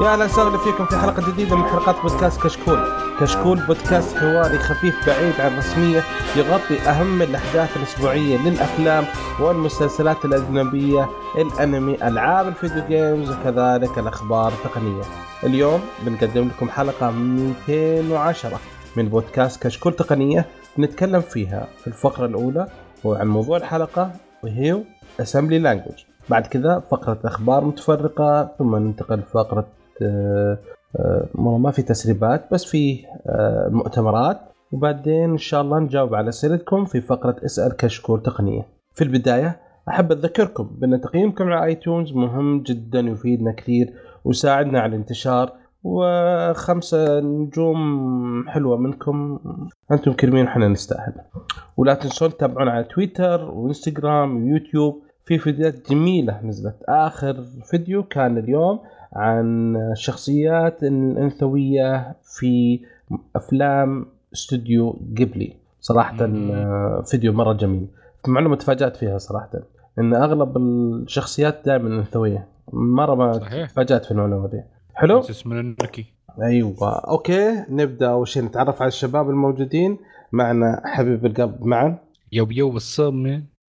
يا أهلا وسهلا فيكم في حلقة جديدة من حلقات بودكاست كشكول. كشكول بودكاست حواري خفيف بعيد عن الرسميه يغطي أهم الأحداث الأسبوعية للأفلام والمسلسلات الأجنبية، الأنمي، ألعاب الفيديو جيمز وكذلك الأخبار التقنية. اليوم بنقدم لكم حلقة 210 من بودكاست كشكول تقنية نتكلم فيها في الفقرة الأولى وعن موضوع الحلقة وهي اسمبلي لانجوج. بعد كذا فقرة أخبار متفرقة ثم ننتقل لفقرة ما في تسريبات بس في آه، مؤتمرات. وبعدين إن شاء الله نجاوب على أسئلتكم في فقرة اسأل كشكول تقنية. في البداية أحب أذكركم بأن تقييمكم على آيتونز مهم جدا يفيدنا كثير ويساعدنا على الانتشار. وخمسة نجوم حلوة منكم. أنتم كريمين وحنا نستاهل. ولا تنسون تتابعونا على تويتر وإنستغرام ويوتيوب. في فيديوهات جميلة نزلت. آخر فيديو كان اليوم عن الشخصيات الأنثوية في أفلام استوديو جيبلي صراحة فيديو مرة جميل. معلومة تفاجأت فيها صراحة. إن أغلب الشخصيات دائما أنثوية. مرة ما تفاجأت في المعلومة دي. حلو؟ اسمه النكي أيوه. okay نبدأ أول شيء. نتعرف على الشباب الموجودين. معنا حبيب القلب معا. يو يو بالصم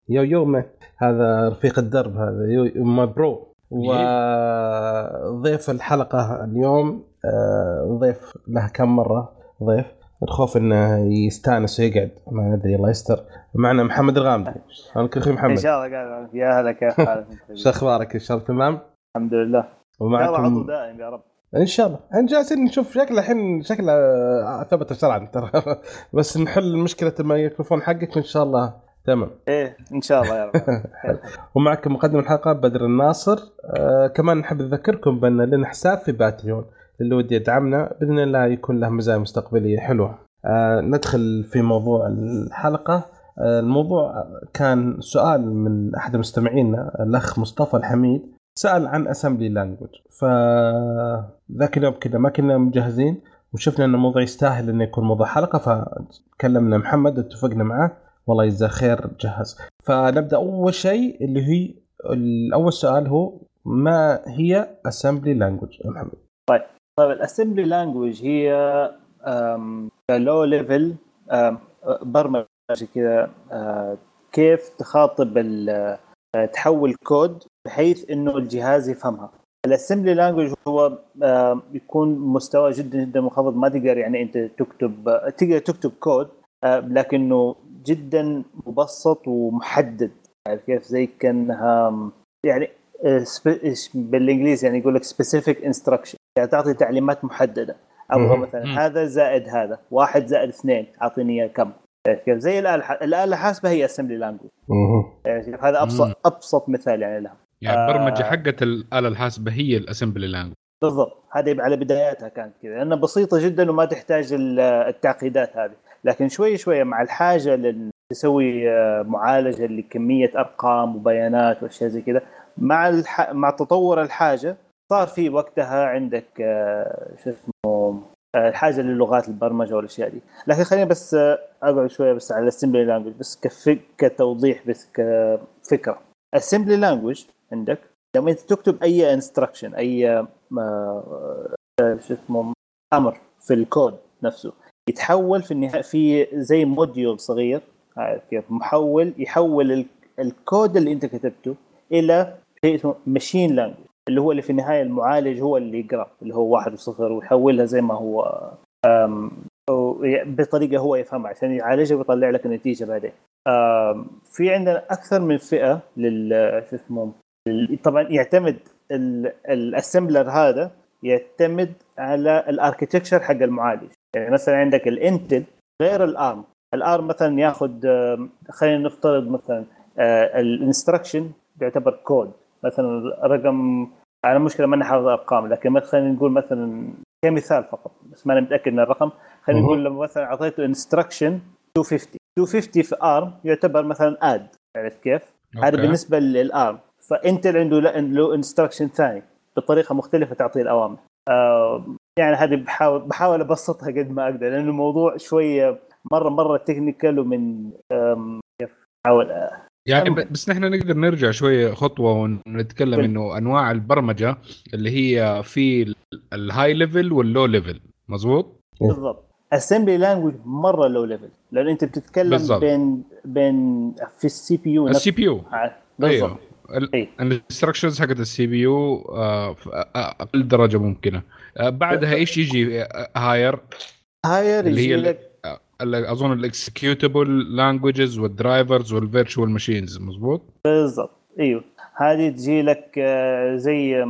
يو يو من هذا رفيق الدرب هذا. يو ما برو وضيف الحلقة اليوم آه، ضيف له كم مرة؟ ضيف. الخوف إنه يستأنس ويقعد ما أدري الله يستر. معنا محمد الغامدي. أخي محمد. إن شاء الله قاعد يا هلا كيف حالك؟ شو أخبارك؟ ان شاء الله تمام؟ الحمد لله. ومعكم عضو دائم يا رب. إن شاء الله. إحنا جالسين نشوف شكله الحين شكله ثبت شرعا ترى. بس نحل مشكلة الميكروفون حقك وإن شاء الله تمام. إيه إن شاء الله يا رب. ومعك مقدم الحلقة بدر الناصر. آه كمان نحب نذكركم بأن لنا حساب في باتريون. اللي ودي يدعمنا بإذن الله يكون له مزايا مستقبلية حلوة. آه ندخل في موضوع الحلقة. آه الموضوع كان سؤال من أحد مستمعينا الأخ مصطفى الحميد. سأل عن اسمبلي لانجوج فذاك اليوم كذا ما كنا مجهزين وشفنا إن الموضوع يستاهل انه يكون موضوع حلقة فكلمنا محمد اتفقنا معه. والله يجزاه خير جهز. فنبدأ. أول شيء اللي هي أول سؤال هو ما هي assembly language يا محمد؟ طيب. طيب ال assembly language هي low level برمجة كذا كيف تخاطب تحول كود بحيث إنه الجهاز يفهمها. ال assembly language هو يكون مستوى جدا جدا منخفض. ما تقدر يعني أنت تكتب تقدر تكتب كود لكنه جدا مبسط ومحدد. عارف كيف؟ زي كأنها يعني آه، بالإنجليزي يعني يقول لك specific instruction يعني تعطي تعليمات محددة. أبغى مثلا هذا زائد هذا واحد زائد اثنين أعطيني إياه كم؟ كيف؟ زي الآلة الآلة الحاسبه هي اسمبلي لانجوج يعني هذا أبسط أبسط مثال يعني لها. يعني البرمجة آه. حقت الآلة الحاسبة هي الاسمبلي لانجوج بالضبط. هذه على بداياتها كانت كذا لأنها بسيطة جدا وما تحتاج التعقيدات هذه. لكن شوي شوي مع الحاجة لل تسوي آه، معالجة لكمية أرقام وبيانات وأشياء زي كذا. مع الح... مع تطور الحاجة صار في وقتها عندك آه، شو اسمه آه، الحاجة للغات البرمجة والأشياء دي. لكن خليني بس أقعد شوية بس على ال assembly language بس كفك كتوضيح بس كفكرة. ال assembly language عندك لما أنت تكتب أي instruction أي شو اسمه أمر في الكود نفسه يتحول في النهاية في زي module صغير كيف؟ محول يحول الكود اللي انت كتبته إلى machine language اللي هو اللي في النهاية المعالج هو اللي يقرأ اللي هو واحد وصفر ويحولها زي ما هو بطريقة هو يفهمها عشان يعالجها ويطلع لك النتيجة بعدين. في عندنا أكثر من فئة لل شو اسمه؟ طبعا يعتمد ال assembler هذا يعتمد على ال architecture حق المعالج. يعني مثلا عندك ال Intel غير ال ARM ال ARM مثلا ياخذ خلينا نفترض مثلا ال instruction بيعتبر كود مثلا رقم أنا مشكلة ما حافظ أرقام لكن خلينا نقول مثلا كمثال فقط بس ما أنا متأكد من الرقم. خلينا نقول لما مثلا أعطيته instruction 250 250 في ARM يعتبر مثلا add عرفت كيف؟ هذا بالنسبة لل ARM فانت عنده له instruction ثاني بطريقة مختلفة تعطيه الأوامر. آه يعني هذه بحاول بحاول أبسطها قد ما أقدر لأنه الموضوع شوية مره مرة technical ومن كيف أحاول يعني بس نحن نقدر نرجع شوية خطوة ونتكلم طيب. إنه أنواع البرمجة اللي هي في ال- ال high level وال low level مزبوط بالضبط. assembly language مرة low level لأن أنت بتتكلم بالضبط. بين بين في السي بي يو السي بي يو بالضبط. إيه. ال instructions حقت ال CPU في أقل درجة ممكنة. آه، بعدها إيش يجي؟ higher higher اللي هي يجي ال- لك ال- اظن ال executable languages وال drivers وال virtual machines مزبوط بالضبط. إيوه. هذه تجي لك آه، زي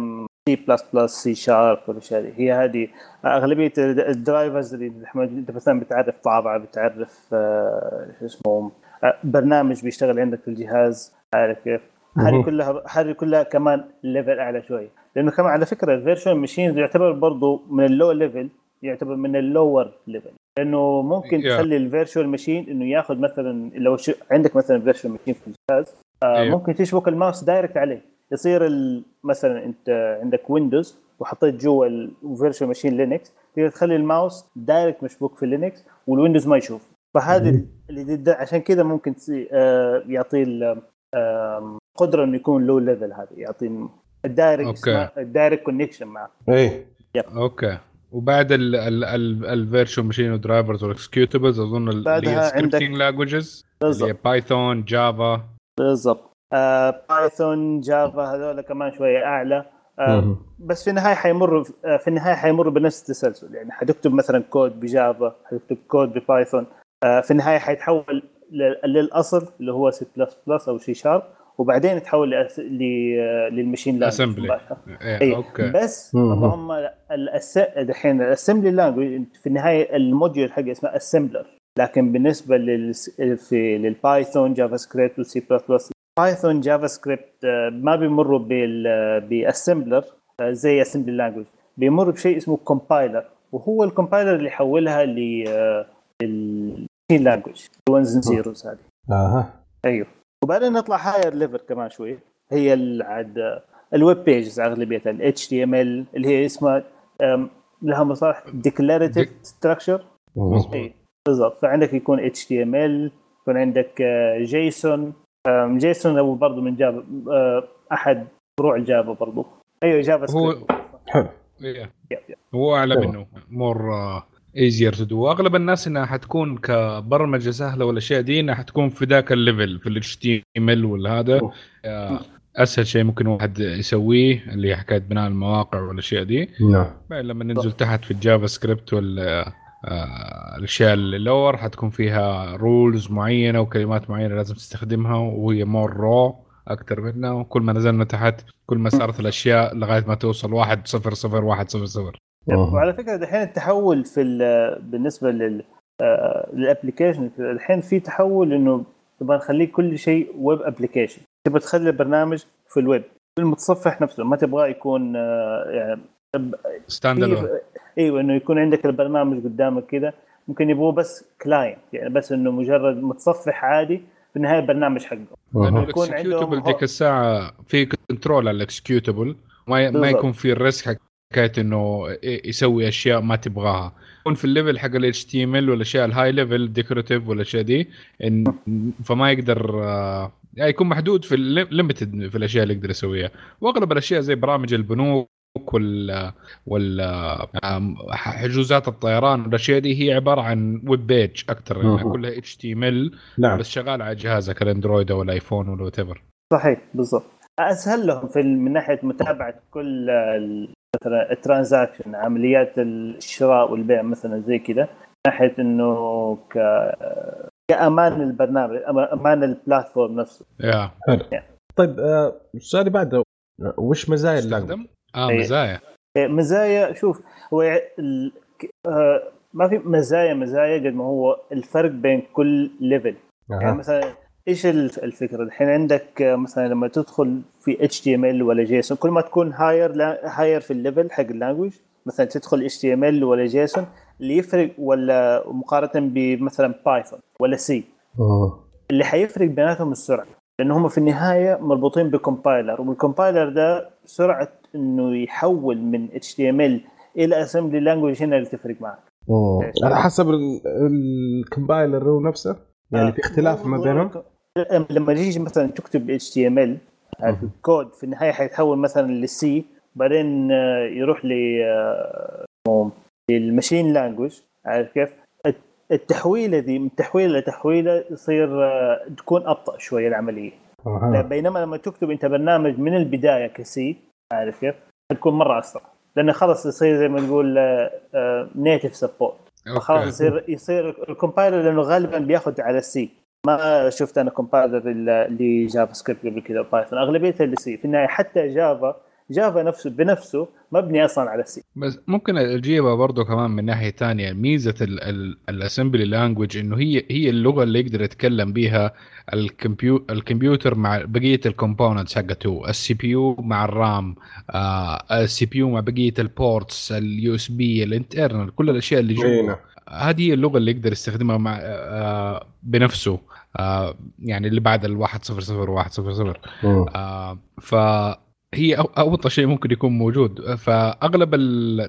سي بلس بلس سي شارب والاشياء هذه. هي هذه أغلبية ال- ال drivers اللي أنت مثلا بتعرف طابعه بتعرف آه، شو اسمه آه، برنامج بيشتغل عندك في الجهاز عارف كيف؟ هذه. كلها هذه كلها كمان level أعلى شوي لأنه كمان على فكرة ال virtual machine يعتبر برضه من ال low level يعتبر من ال lower level لأنه ممكن Yeah. تخلي ال virtual machine إنه ياخذ مثلا لو شو عندك مثلا virtual machine في الجهاز آه أيوه. ممكن تشبك الماوس direct عليه يصير ال- مثلا أنت عندك Windows وحطيت جوا ال virtual machine Linux تقدر تخلي الماوس direct مشبوك في Linux وال Windows ما يشوف فهذا مم. اللي عشان كذا ممكن تسي- آه، يعطيه قدرة إنه يكون low level هذا يعطي ال direct. ال direct connection معه. إيه. okay. وبعد ال virtual machine و drivers وال executables أظن اللي بعدها هي عندك- scripting languages اللي Python Java بالضبط. آه، بايثون جافا هذول كمان شوية أعلى. آه،. بس في النهاية حيمروا آه، في النهاية حيمروا بنفس التسلسل. يعني حتكتب مثلا code ب Java حتكتب code ب Python آه، في النهاية حيتحول للأصل اللي هو سي بلس بلس أو سي شارب وبعدين يتحول لأس- ل- آه، لل machine language. مباشرة. إيه، اي okay. بس. اللهم الأس... دحين ال assembly language في النهاية ال module حقه اسمه assembler لكن بالنسبة لل في لل Python JavaScript وال C++ Python JavaScript آه، ما بيمروا بال ب assembler آه، زي assembly language بيمر بشيء اسمه compiler وهو ال compiler اللي يحولها ل لل machine language ال ones and zeros هذه. أها. أيوه. وبعدين نطلع higher level كمان شوي هي ال- عاد ال web pages أغلبيتها ال HTML اللي هي اسمها لها مصطلح مهم. اي بالضبط فعندك يكون HTML يكون عندك JSON JSON هو برضه من Java آه، أحد فروع ال Java برضه أيوه Java هو- سكريبت حلو. yep, yep. هو أعلى. منه more easier to do أغلب الناس إنها حتكون كبرمجة سهلة والاشياء دي إنها حتكون في ذاك ال level في ال HTML ولا هذا. آه، أسهل شيء ممكن واحد يسويه اللي هي حكاية بناء المواقع والاشياء دي. نعم. لما ننزل تحت في ال JavaScript وال آه، الأشياء ال lower حتكون فيها rules معينة وكلمات معينة لازم تستخدمها وهي more raw أكثر منها. وكل ما نزلنا تحت كل ما صارت الأشياء لغاية ما توصل واحد صفر صفر واحد صفر صفر. وعلى فكرة دحين التحول في ال- بالنسبة لل لل application الحين في تحول إنه تبغى نخليه كل شيء web application تبغى تخلي البرنامج في الويب في المتصفح نفسه ما تبغاه يكون آه، يعني stand alone في- إيوه إنه يكون عندك البرنامج قدامك كذا ممكن يبغوه بس client يعني بس إنه مجرد متصفح عادي في النهاية البرنامج حقه. مهم. يكون عندهم- ديك الساعة في control على ال executable ما ما. يكون في ال risk حكايه إنه يسوي أشياء ما تبغاها. يكون في ال level حق ال HTML والاشياء ال high level decorative والاشياء دي إن فما يقدر يعني يكون محدود في ال limited في الأشياء اللي يقدر يسويها. وأغلب الأشياء زي برامج البنوك وال وال حجوزات الطيران والاشياء دي هي عبارة عن web page أكثر مهم. كلها HTML نعم. بس شغال على جهازك ال Android أو ال iPhone ولا whatever صحيح بالضبط. أسهل لهم في من ناحية متابعة كل ال- مثلا ال transaction عمليات الشراء والبيع مثلا زي كذا ناحية إنه ك كأمان البرنامج أمان ال platform نفسه يا طيب آه، السؤال اللي بعده وش مزايا؟ استخدم آه إيه. مزايا إيه، مزايا شوف هو يع- ال- ك- آه، ما في مزايا مزايا قد ما هو الفرق بين كل level يعني. مثلا إيش الف- الفكرة؟ الحين عندك آه، مثلا لما تدخل في HTML ولا JSON كل ما تكون higher higher في ال level حق ال language مثلا تدخل HTML ولا JSON اللي يفرق ولا مقارنة بمثلا Python ولا C. اللي حيفرق بيناتهم السرعة لأن هم في النهاية مربوطين ب compiler وال compiler ده سرعة إنه يحول من HTML إلى assembly language هنا اللي تفرق معك؟ على حسب ال- ال compiler هو نفسه؟ يعني في اختلاف ما بينهم؟ لما تيجي مثلا تكتب اتش تي إم إل الكود في النهاية حيتحول مثلا لل C بعدين آه، يروح ل آه، لل machine language عارف كيف؟ التحويله دي من تحويله لتحويله يصير آه، تكون أبطأ شوية العملية أه. بينما لما تكتب أنت برنامج من البداية ك C عارف كيف؟ تكون مرة اسرع لأنه خلاص يصير زي ما نقول native support خلاص يصير يصير ال compiler لأنه غالبا بياخذ على ال C ما شفت أنا compiler ل JavaScript قبل كذا Python اغلبيتها اللي C في النهاية حتى Java Java نفسه بنفسه مبني أصلا على C بس ممكن اجيبها برضه كمان من ناحية ثانية ميزة ال assembly language إنه هي هي اللغة اللي يقدر يتكلم بها الكمبيو الكمبيوتر مع بقية ال components حقته. ال CPU مع ال RAM آه ال CPU مع بقية ال ports ال USB ال internal كل الأشياء اللي جوا. هذه هي اللغة اللي يقدر يستخدمها مع آه بنفسه آه يعني اللي بعد ال 1 0 0 1 0 0 آه ف هي أبطأ شيء ممكن يكون موجود. فأغلب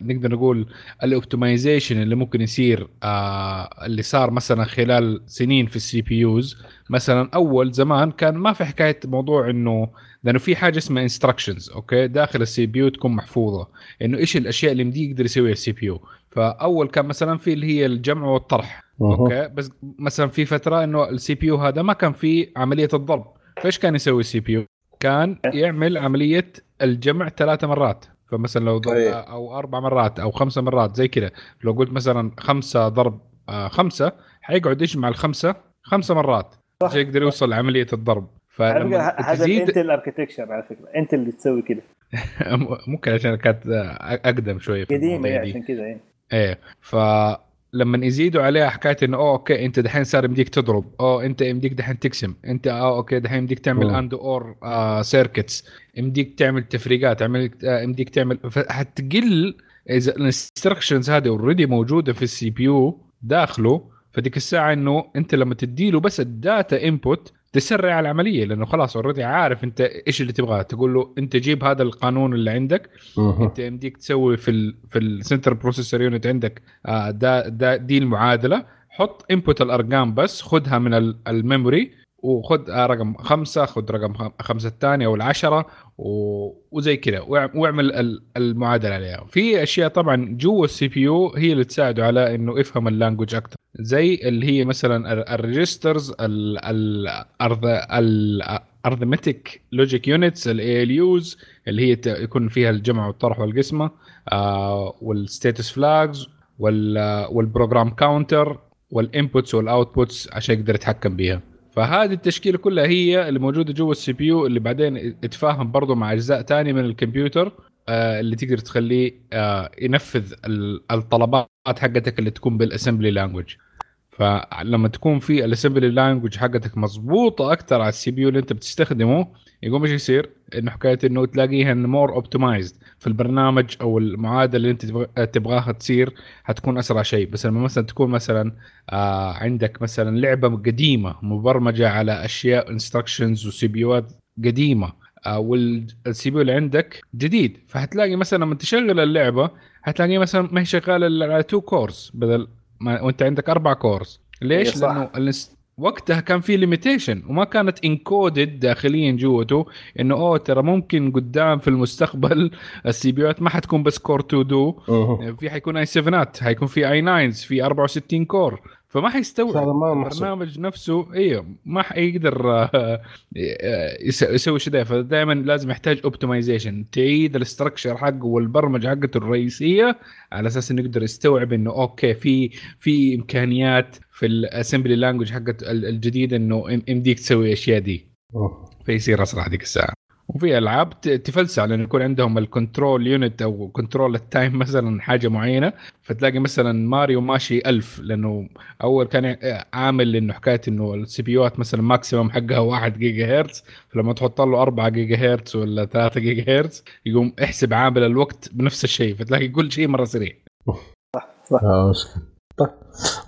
نقدر نقول ال optimization اللي ممكن يصير آه اللي صار مثلا خلال سنين في ال CPUs مثلا أول زمان كان ما في حكاية موضوع إنه لأنه في حاجة اسمها instructions okay؟ داخل ال CPU تكون محفوظة. إنه إيش الأشياء اللي مدي يقدر يسويها ال CPU. فأول كان مثلا في اللي هي الجمع والطرح okay؟ بس مثلا في فترة إنه ال CPU هذا ما كان في عملية الضرب. فإيش كان يسوي ال CPU؟ كان يعمل عملية الجمع ثلاث مرات. فمثلا لو ضرب طيب. أو أربع مرات أو خمسة مرات زي كذا. لو قلت مثلا خمسة ضرب آه خمسة حيقعد يجمع الخمسة خمسة مرات. صح. يقدر يوصل لعملية الضرب. هذا انت ال architecture على فكرة. انت اللي تسوي كذا. ممكن عشان كانت أقدم شوية قديمة يعني عشان كذا إيه. إيه. ف لما يزيدوا عليها حكاية إنه أوه okay أنت دحين صار يمديك تضرب. أوه أنت يمديك دحين تقسم. أنت آه okay دحين يمديك تعمل AND OR آه circuits يمديك تعمل تفريقات آه، يمديك تعمل. حتقل إذا ال instructions هذه already موجودة في ال CPU داخله فديك الساعة إنه أنت لما تديله بس ال data input تسرع العملية لأنه خلاص already عارف أنت إيش اللي تبغاه. تقول له أنت جيب هذا القانون اللي عندك أنت يمديك تسوي في ال في ال center processor unit عندك آه، دا, دا دي المعادلة. حط input الأرقام بس خذها من ال memory. وخذ رقم خمسة خذ رقم خمسة الثانية أو العشرة وزي كذا. واعمل المعادلة عليها. في أشياء طبعا جوا ال CPU هي اللي تساعده على إنه يفهم ال language أكثر زي اللي هي مثلا ال registers ال arithmetic logic units ال ALUs اللي هي يكون فيها الجمع والطرح والقسمة آه والستاتس فلاجز والبروجرام كاونتر والإنبوتس والأوتبوتس عشان يقدر يتحكم بيها. فهذه التشكيلة كلها هي اللي موجودة جوا ال CPU اللي بعدين يتفاهم برضه مع أجزاء ثانية من الكمبيوتر آه اللي تقدر تخليه آه ينفذ الطلبات حقتك اللي تكون بال assembly language فلما تكون في ال assembly language حقتك مضبوطة أكثر على ال CPU اللي أنت بتستخدمه يقوم إيش يصير؟ إنه حكاية إنه تلاقيها more optimized في البرنامج أو المعادلة اللي أنت تبغاها تصير حتكون أسرع شيء. بس لما مثلا تكون مثلا آه عندك مثلا لعبة قديمة مبرمجة على أشياء instructions و CPU ات قديمة آه وال CP اللي عندك جديد. فحتلاقي مثلا لما تشغل اللعبة حتلاقي مثلا ما هي شغالة على two cores بدل ما وانت عندك أربع cores ليش؟ لأنه وقتها كان في limitation وما كانت encoded داخليا جوته إنه أوه ترى ممكن قدام في المستقبل ال CP ما حتكون بس Core 2 دو. في حيكون i 7 حيكون في i 9 في 64 core فما حيستوعب. البرنامج نفسه أيوه ما حيقدر آه، يسوي شيء فدائما لازم يحتاج optimization تعيد ال structure حقه والبرمجة حقته الرئيسية على أساس إنه يقدر يستوعب إنه okay في في إمكانيات في ال assembly language حقت الجديد إنه يمديك تسوي الاشياء دي. فيصير أسرع هذيك الساعة. وفي ألعاب تفلسع لأنه يكون عندهم ال control unit أو control ال time مثلا حاجة معينة فتلاقي مثلا ماريو ماشي ألف لأنه أول كان عامل إنه حكاية إنه ال CPU ات مثلا maximum حقها 1 جيجا هرتز فلما تحط له 4 جيجا هرتز ولا 3 جيجا هرتز يقوم احسب عامل الوقت بنفس الشيء فتلاقي كل شيء مرة سريع. صح صح. آه، طيب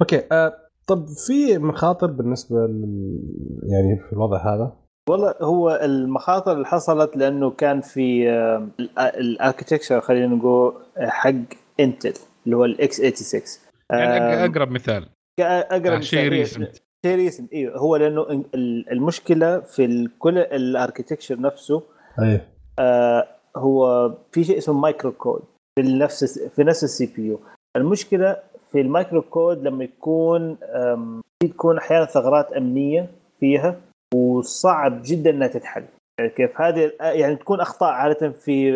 okay آه طب في مخاطر بالنسبة لل... يعني في الوضع هذا؟ والله هو المخاطر اللي حصلت لأنه كان في آه، ال architecture خلينا نقول حق Intel اللي هو ال x 86 يعني أقرب مثال. أقرب شيء recent شيء recent أيوه هو لأنه ال- المشكلة في كل ال architecture نفسه آه هو في شيء اسمه micro code في نفس في نفس ال CPU المشكلة في ال micro code لما يكون تكون أحيانا ثغرات أمنية فيها وصعب جدا إنها تتحل. يعني كيف هذه يعني تكون أخطاء عادة في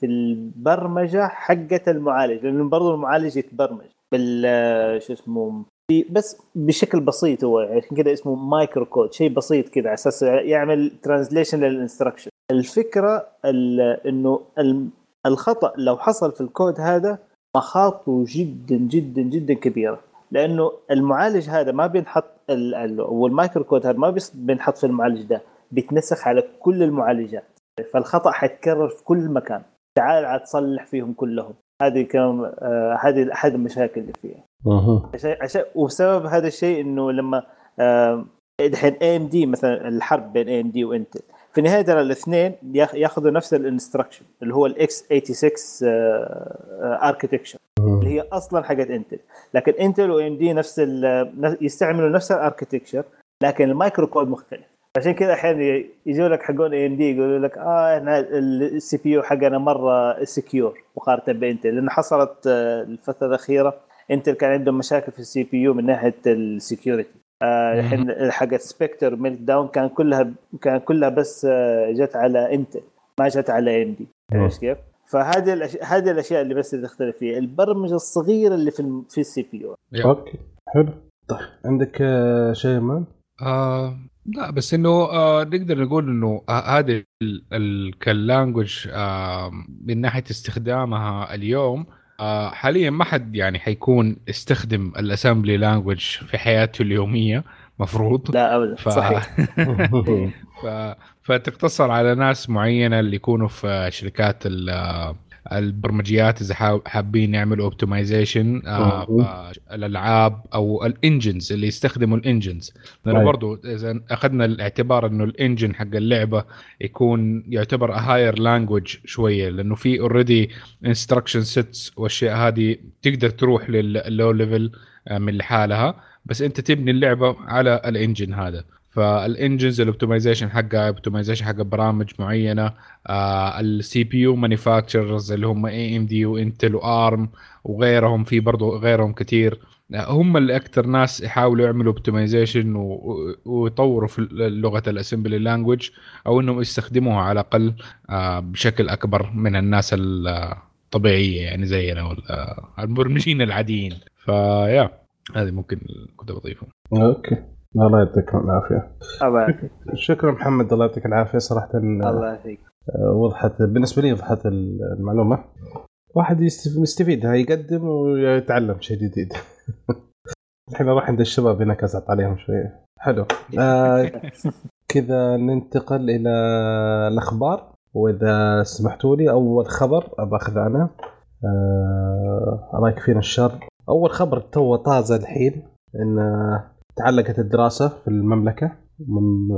في البرمجة حقة المعالج لأنه برضه المعالج يتبرمج بال شو اسمه بس بشكل بسيط هو عشان كذا اسمه micro code شيء بسيط كذا على أساس يعمل translation لل instruction الفكرة ال- إنه ال- الخطأ لو حصل في الكود هذا مخاطره جدا جدا جدا كبيرة. لأنه المعالج هذا ما بينحط ال- ال- وال micro code هذا ما بينحط في المعالج ده بيتنسخ على كل المعالجات. فالخطأ حيتكرر في كل مكان. تعال عاد تصلح فيهم كلهم. هذه كم آه هذه احد المشاكل اللي فيها. أها. عشان عشان وبسبب هذا الشيء إنه لما آه، دحين AMD مثلا الحرب بين AMD و Intel. في النهايه ترى الاثنين ياخ- ياخذوا نفس ال instruction اللي هو ال x86 architecture هي أصلا حقت Intel لكن Intel و AMD نفس ال- يستعملوا نفس ال architecture لكن ال micro code مختلف. عشان كذا أحيانا يجوا لك حقون AMD يقولوا لك آه إحنا ال CPU حقنا مرة secure مقارنة ب Intel لأن حصلت آه، الفترة الأخيرة Intel كان عندهم مشاكل في ال CPU من ناحية ال security آه، الحين حقت Spectre Meltdown كان كلها كان كلها بس آه، جت على Intel ما جت على AMD عرفت كيف؟ فهذه الأشياء هذه الأشياء اللي بس اللي تختلف فيها. البرمجة الصغيرة اللي في الم- في ال CPU. okay. حلو. طيب عندك آه، شيء مان؟ آه لا بس إنه آه نقدر نقول إنه آه هذه ال- ال- كال language آه من ناحية استخدامها اليوم آه حاليا ما حد يعني حيكون استخدم ال assembly language في حياته اليومية مفروض. لا ابدا. ف... صحيح. ف... فتقتصر على ناس معينة اللي يكونوا في شركات ال- البرمجيات إذا حاب- حابين يعملوا optimization مم. الألعاب أو ال engines اللي يستخدموا ال engines لأنه. برضو إذا أخذنا الاعتبار إنه ال engine حق اللعبة يكون يعتبر higher language شوية لأنه في already instruction sets والاشياء هذه تقدر تروح لل low level من لحالها بس أنت تبني اللعبة على ال engine هذا فال engines ال optimization حقها optimization حق برامج معينة ال CPU manufacturers اللي هم AMD و Intel و ARM وغيرهم في برضو غيرهم كثير آه، هم اللي أكثر ناس يحاولوا يعملوا optimization ويطوروا في لغة ال assembly language أو إنهم يستخدموها على الأقل آه، بشكل أكبر من الناس الطبيعية يعني زينا ولا المبرمجين العاديين. فيا هذه ممكن كنت بضيفه أوكي. الله يعطيك العافية. الله يعافيك. شكرا محمد الله يعطيك العافية صراحة. آه، الله يعافيك. وضحت بالنسبة لي وضحت المعلومة. واحد يستف- يستفيد هاي يقدم ويتعلم شيء جديد. الحين أروح عند الشباب هناك ازعط عليهم شوية. حلو. آه كذا ننتقل إلى الأخبار. وإذا سمحتوا لي أول خبر باخذ أنا. آه الله يكفينا الشر. أول خبر تو طازه الحين إن تعلقت الدراسة في المملكة من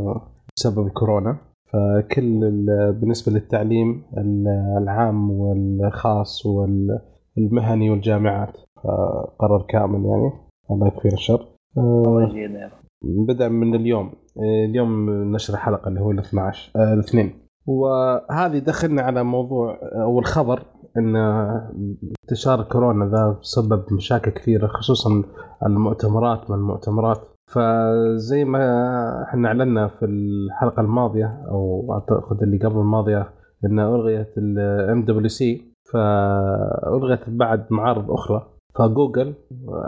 بسبب الكورونا فكل ال- بالنسبة للتعليم ال- العام والخاص والمهني والجامعات قرار كامل يعني. الله يكفينا الشر. آه،. بدا من اليوم. آه، اليوم نشر الحلقة اللي هو ال 12 آه، الاثنين. وهذه دخلنا على موضوع آه، أو الخبر إن انتشار كورونا ذا سبب مشاكل كثيرة خصوصا المؤتمرات من المؤتمرات؟ فزي ما إحنا أعلنا في الحلقة الماضية أو أعتقد اللي قبل الماضية إن ألغيت ال MWC فألغت بعد معارض أخرى فجوجل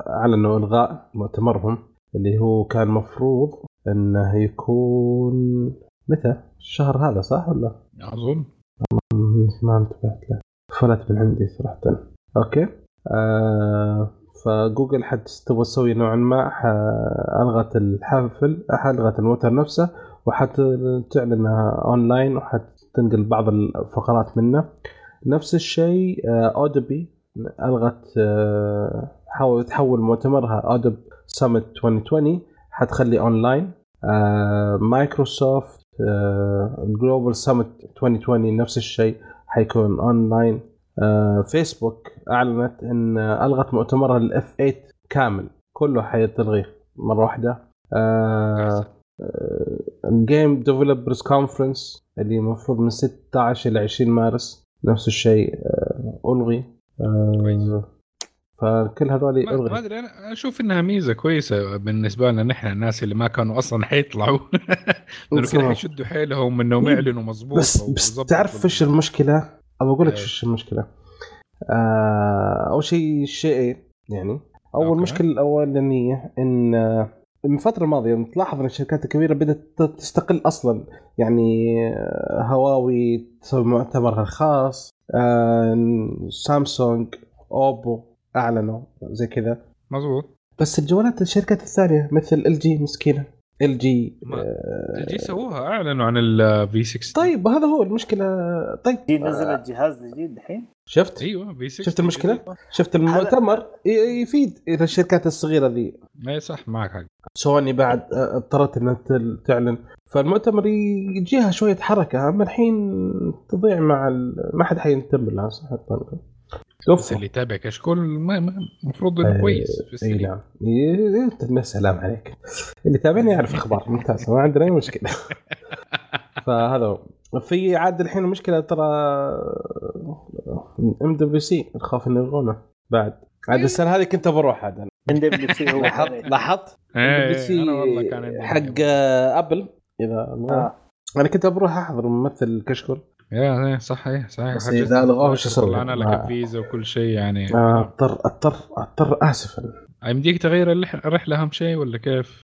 أعلنوا إلغاء مؤتمرهم اللي هو كان مفروض إنه يكون متى؟ الشهر هذا صح ولا؟ أظن ما انتبهت له فلت من عندي صراحة okay آه فجوجل حد تبغى تسوي نوعا ما ألغت الحفل ألغت المؤتمر نفسه وحتعلنها أونلاين وحتنقل بعض الفقرات منه. نفس الشيء Adobe ألغت آه، حاول تحول مؤتمرها Adobe Summit 2020 حتخلي أونلاين. آه، Microsoft Global Summit 2020 نفس الشيء حيكون أونلاين. آه، فيسبوك أعلنت إن ألغت مؤتمرها ال F8 كامل. كله حيتلغي مرة واحدة. آه Game Developers Conference اللي المفروض من 16 إلى 20 مارس. نفس الشيء آه ألغي. آه فكل هذول ما ما ألغي. أدري أنا أشوف إنها ميزة كويسة بالنسبة لنا نحن الناس اللي ما كانوا أصلا حيطلعوا. لأنه بصراحة. حيشدوا حيلهم إنهم يعلنوا مظبوط بس بس تعرف إيش المشكلة؟ ابى أقول لك إيه. إيش المشكلة. آه أول شيء الشيء يعني أول أوكي. مشكلة الاولانيه إن آه، من الفترة الماضيه تلاحظ إن الشركات الكبيرة بدأت تستقل أصلا يعني آه، هواوي تسوي مؤتمرها الخاص آه سامسونج Oppo أعلنوا زي كذا مظبوط بس الجوالات الشركات الثانية مثل LG مسكينة LG ما- LG سووها أعلنوا عن ال V60 طيب هذا هو المشكلة. طيب LG نزلت جهاز جديد الحين؟ شفت؟ أيوه V60 شفت المشكلة؟ شفت المؤتمر؟ يفيد إلى الشركات الصغيرة ذي. اي صح معك حق. سوني بعد آه، اضطرت إنها تعلن. فالمؤتمر يجيها شوية حركة أما الحين تضيع مع ال... ما حد حينتبه لها صراحة بس اللي يتابع كشكول المفروض إنه كويس في اي السريع نعم. ي- ي- السلام عليك. اللي يتابعني يعرف أخبار. ممتاز. ما عندنا أي مشكلة. فهذا هو. في عاد الحين المشكلة ترى WWDC الخوف إنه يلغونه. بعد. عاد السنة هذه كنت بروح عاد أنا. WWDC هو. لاحظت؟ لاحظت؟ إيه، والله كان عندي حق آه، Apple. إذا آه. أنا كنت بروح أحضر ممثل كشكول يا إيه، صح إيه صحيح. بس حجزت إذا لغوه وش أسوي؟ طلعنا لك الفيزا وكل شيء يعني أضطر أضطر أضطر اسفا يمديك تغير الرحلة أهم شيء ولا كيف؟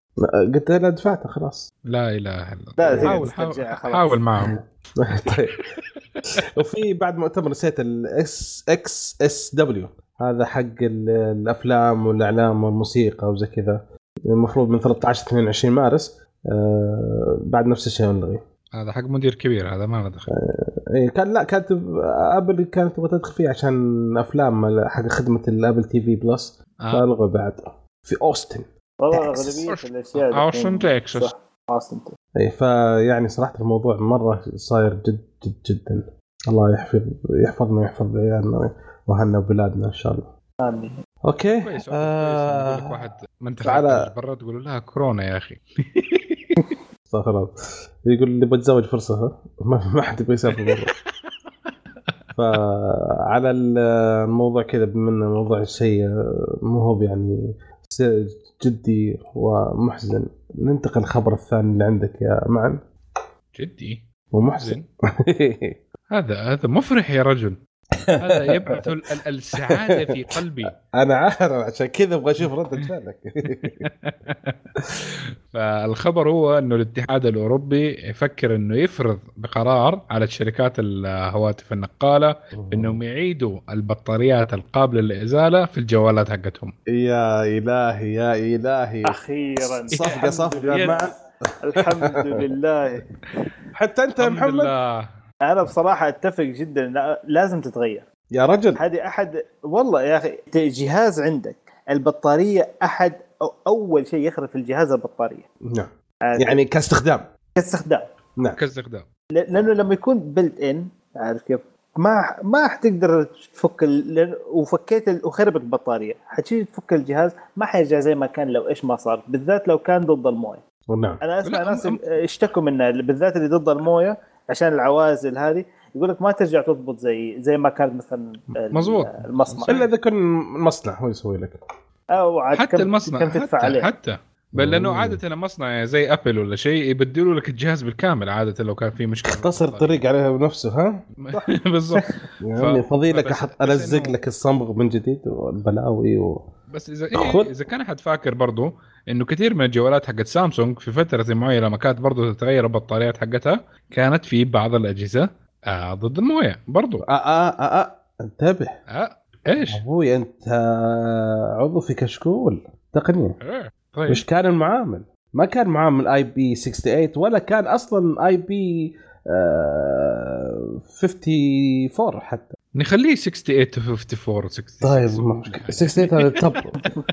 قلت له دفعته خلاص. لا إله إلا لا، الله حاول حاول, معهم. طيب. وفي بعد مؤتمر نسيت ال SXSW. هذا حق ال- الأفلام والإعلام والموسيقى وزي كذا. المفروض من 13 22 مارس. آه بعد نفس الشيء ملغي هذا حق مدير كبير هذا ما له دخل. إيه كان لا كانت Apple كانت تبغى تدخل فيه عشان أفلام حق خدمة ال Apple TV Plus آه. فالغوا بعد. في أوستن. والله. أغلبية الأشياء دحين- أوستن تكساس أوستن. اي فيعني صراحة الموضوع مرة صاير جد جد جدا. الله يحفظ يحفظنا ويحفظ عيالنا وأهلنا وبلادنا إن شاء الله. آمين. أوكي. كويس آه، واحد ما انت برا تقول لها كورونا يا أخي. استغفر الله يقول اللي بتزوج فرصة ما حد يبغى يسافر برا. فعلى الموضوع كذا بما إنه موضوع الشيء مو هو يعني جدي ومحزن. ننتقل الخبر الثاني اللي عندك يا معن. جدي؟ ومحزن. هذا هذا مفرح يا رجل. هذا يبعث ال- ال- السعادة في قلبي. أنا عارف عشان كذا أبغى أشوف رده فعلك. فالخبر هو إنه الاتحاد الأوروبي يفكر إنه يفرض بقرار على شركات الهواتف النقالة إنهم يعيدوا البطاريات القابلة للإزالة في الجوالات حقتهم. يا إلهي يا إلهي. أخيرا. صفقة صفقة. الحمد لله. حتى أنت يا محمد؟ لله. أنا بصراحة أتفق جدا لا- لازم تتغير. يا رجل. هذه أحد والله يا أخي جهاز عندك البطارية أحد أو أول شيء يخرب في الجهاز البطارية. نعم. عارف؟ يعني كاستخدام. كاستخدام. نعم. كاستخدام. ل- لأنه لما يكون بلت ان عارف كيف؟ ما ما حتقدر تفك ال... وفكيت ال... وخربت البطارية. حتيجي تفك الجهاز ما حيرجع زي ما كان لو إيش ما صار بالذات لو كان ضد الموية. نعم. أنا أسمع ناس اشتكوا منها بالذات اللي ضد الموية عشان العوازل هذه يقول لك ما ترجع تضبط زي زي ما كانت مثلا مظبوط. المصنع. إلا إذا كان مصنع هو يسوي لك. أو عاد حتى كم- المصنع كم تدفع حتى, عليه. حتى. بل لأنه مم. عادة المصنع زي ابل ولا شيء يبدلوا لك الجهاز بالكامل عادة لو كان في مشكلة. اختصر الطريق عليها بنفسه ها؟ بالضبط. يا عمي فضيلك أحط ألزق لك الصمغ من جديد والبلاوي و... بس إذا. إيه إذا كان أحد فاكر برضو إنه كثير من الجوالات حقت سامسونج في فترة معينة لما كانت برضو تتغير البطاريات حقتها كانت في بعض الأجهزة آه ضد الموية برضو آه آه آه آه. انتبه آه إيش؟ أبوي أنت عضو في كشكول تقنية إيه. طيب وش كان المعامل؟ ما كان معامل آي بي 68 ولا كان أصلا آي بي 54 حتى نخليه 68 to 54 66 طيب ما مشكلة. 68 هذا top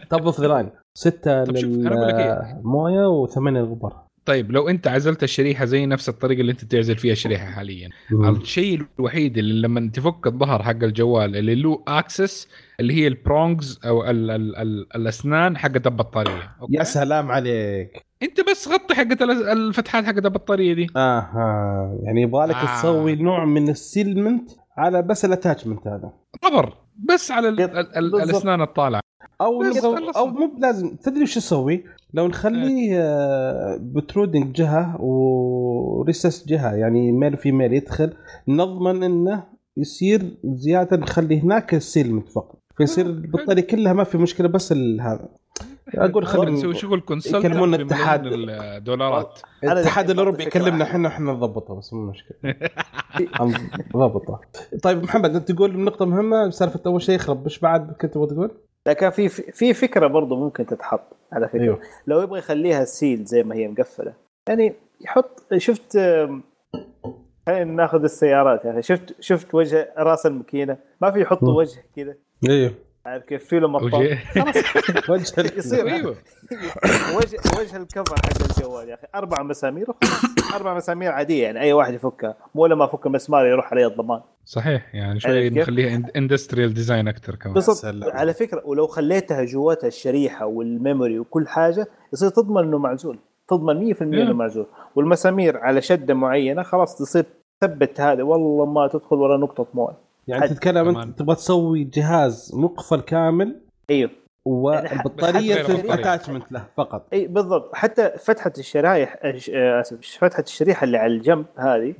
top of the line 6 طب شوف، أنا أقول لك إيه. للمويه و8 للغبار. طيب لو أنت عزلت الشريحة زي نفس الطريقة اللي أنت تعزل فيها الشريحة حاليا. الشيء الوحيد اللي لما تفك الظهر حق الجوال اللي له access اللي هي ال prongs أو ال ال ال الأسنان حقت البطارية. يا سلام عليك. أنت بس غطي حقت ال- الفتحات حقت البطارية دي. أها يعني يبغالك آه. تسوي نوع من ال sealment على بس ال attachment هذا. rubber بس على ال ال ال بالضبط. الأسنان الطالعة. أو خلصنا. أو مو بلازم. تدري وش نسوي؟ لو نخليه آه، protruding جهة و recess جهة يعني male female يدخل نضمن إنه يصير زيادة نخلي هناك ال sealment فقط فيصير البطاريه كلها ما في مشكلة بس ال- هذا. أقول خلينا خلي نسوي شغل consult يكلمون الاتحاد. الدولارات. أنا الاتحاد الأوروبي يكلمنا. إحنا إحنا نضبطها بس مو مشكلة. نضبطها طيب محمد أنت تقول نقطة مهمة سالفة أول شيء يخرب. إيش بعد كنت تبغى تقول؟ لكن في في فكرة برضه ممكن تتحط على فكرة. أيوه. لو يبغى يخليها سيل زي ما هي مقفلة. يعني يحط شفت خلينا ناخذ السيارات يا أخي. شفت شفت وجه رأس الماكينة؟ ما في يحطوا. وجه كذا. أيوه. عارف كيف في له مطاط؟ وجه- يصير. أيوه. وجه وجه الكفر حق الجوال يا أخي. أربع مسامير وخلاص. أربع مسامير عادية يعني. أي واحد يفكها. مو لما أفك مسمار يروح علي الضمان. صحيح. يعني شوي؟ نخليها industrial design أكثر كمان. بالضبط. على فكرة ولو خليتها جواتها الشريحة وال memory وكل حاجة يصير تضمن إنه معزول. تضمن 100% إنه. معزول. والمسامير على شدة معينة خلاص تصير تثبت هذا. والله ما تدخل ولا نقطة مويه يعني حد- تتكلم. أنت تبغى تسوي جهاز مقفل كامل أيوه. والبطاريه حتى غير البطارية. attachment له فقط. إي بالضبط. حتى فتحه الشرايح آه، أسف فتحه الشريحة اللي على الجنب هذه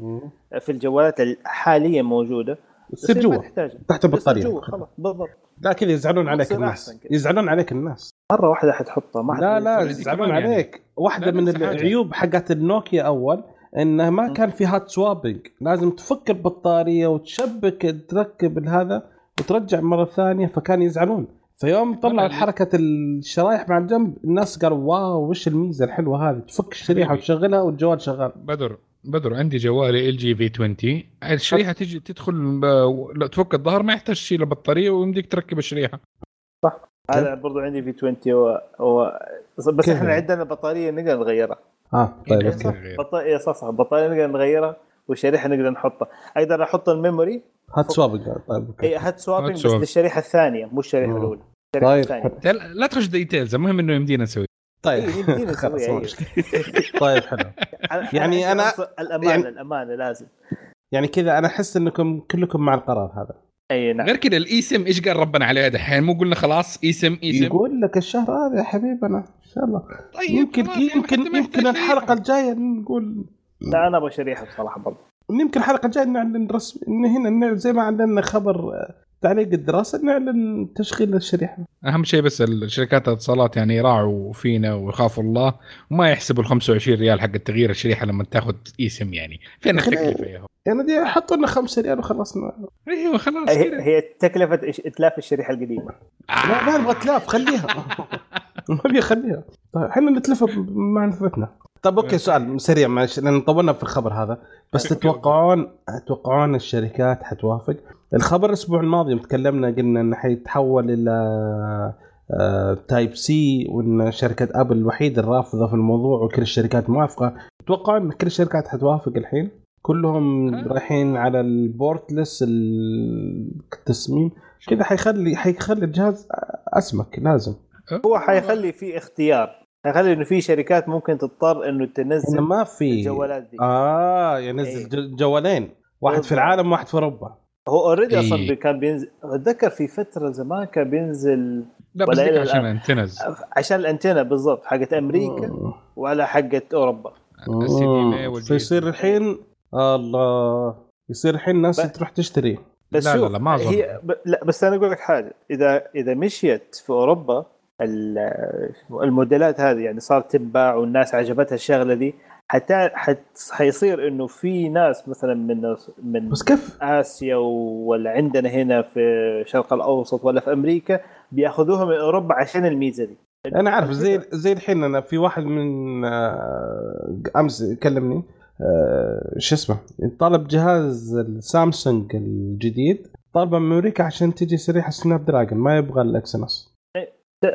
في الجوالات حاليا موجودة. تصير جوا. تحتاج. تحت البطارية. جوا خلاص بالضبط. لا كذا يزعلون عليك الناس. يزعلون عليك الناس. مرة واحدة حتحطها ما لا لا يزعلون يعني. عليك. واحدة لا من. العيوب حقت النوكيا أول إنه ما كان في hot swapping لازم تفك البطارية وتشبك تركب هذا وترجع مرة ثانية فكان يزعلون. فيوم طلعوا حركة الشرايح مع الجنب الناس قالوا wow وش الميزة الحلوة هذه؟ تفك الشريحة حبيبي. وتشغلها والجوال شغال. بدر بدر عندي جوالي LG V20 الشريحة تجي تدخل ب- لا تفك الظهر ما يحتاج تشيل البطاريه ويمديك تركب الشريحة. هذا برضو عندي V20 و... و... بس كيف؟ إحنا؟ عندنا بطارية نقدر نغيرها. آه طيب إيه، okay صح. غير. بطاريه صح صح بطارية نقدر نغيرها والشريحة نقدر نحطها أقدر أحط ال memory hot swapping طيب okay اي hot swapping بس. للشريحة الثانية مو الشريحة. الأولى الشريحة طيب. الثانية لا لا تخش details المهم إنه يمدينا نسوي طيب إيه، يمدينا نسويها، إيه. طيب حلو يعني أصلاً الأمانة يعني- الأمانة لازم يعني كذا أنا أحس إنكم كلكم مع القرار هذا أي نعم. غير كذا ال eSIM إيش قال ربنا عليه دحين؟ مو قلنا خلاص eSIM eSIM يقول لك الشهر هذا يا حبيبنا إن شاء الله. طيب يمكن خلاص، يعني يمكن يمكن الحلقة. الجاية نقول لا أنا أبغى شريحة بصراحة برضه. يمكن الحلقة الجاية نعلن رسمي إن هنا زي ما اعلنا خبر آه، تعليق الدراسه نعلن تشغيل الشريحة. أهم شيء بس الشركات الاتصالات يعني يراعوا فينا ويخافوا الله وما يحسبوا ال 25 ريال حق التغيير الشريحة لما تاخذ إيسم يعني. فين التكلفة يا هو. يعني دي حطوا لنا 5 ريال وخلصنا. أيوه خلاص هي, هي تكلفة إتلاف الشريحة القديمة. لا ما نبغى تلاف خليها. ما ابي خليها. طيب إحنا نتلف بمعرفتنا طيب okay سؤال سريع معلش لأن طولنا في الخبر هذا. بس. تتوقعون تتوقعون الشركات حتوافق؟ الخبر الأسبوع الماضي يوم تكلمنا قلنا انه حيتحول إلى آه، type C وإن شركة Apple الوحيدة الرافضة في الموضوع وكل الشركات موافقة. تتوقعون إن كل الشركات حتوافق الحين؟ كلهم آه. رايحين على ال portless التصميم. كذا حيخلي حيخلي الجهاز أسمك لازم. هو حيخلي في اختيار. حيخلي إنه في شركات ممكن تضطر إنه تنزل ما في. الجوالات دي. آه ينزل إيه. جو- جوالين. واحد في. العالم واحد في أوروبا. هو already إيه. أصلا كان بينزل أتذكر في فترة زمان كان بينزل لا بس ولا عشان الآن. antennas عشان الانتنه بالضبط حقت أمريكا ولا حقت أوروبا ام اي آه. فيصير الحين الله يصير الحين الناس ب- تروح تشتري بس لا، لا، لا، ما أظن. هي ب... لا بس أنا أقول لك حاجة اذا إذا مشيت في أوروبا ال- الموديلات هذه يعني صارت تنباع والناس عجبتها الشغلة دي حتى حت... حيصير إنه في ناس مثلا من من بس كيف؟ آسيا ولا عندنا هنا في الشرق الأوسط ولا في أمريكا بياخذوها من أوروبا عشان الميزة دي. أنا عارف زي زي الحين أنا في واحد من آه، أمس كلمني آه، شو اسمه طالب جهاز السامسونج الجديد طالبه من أمريكا عشان تجي شريحه Snapdragon ما يبغى ال Exynos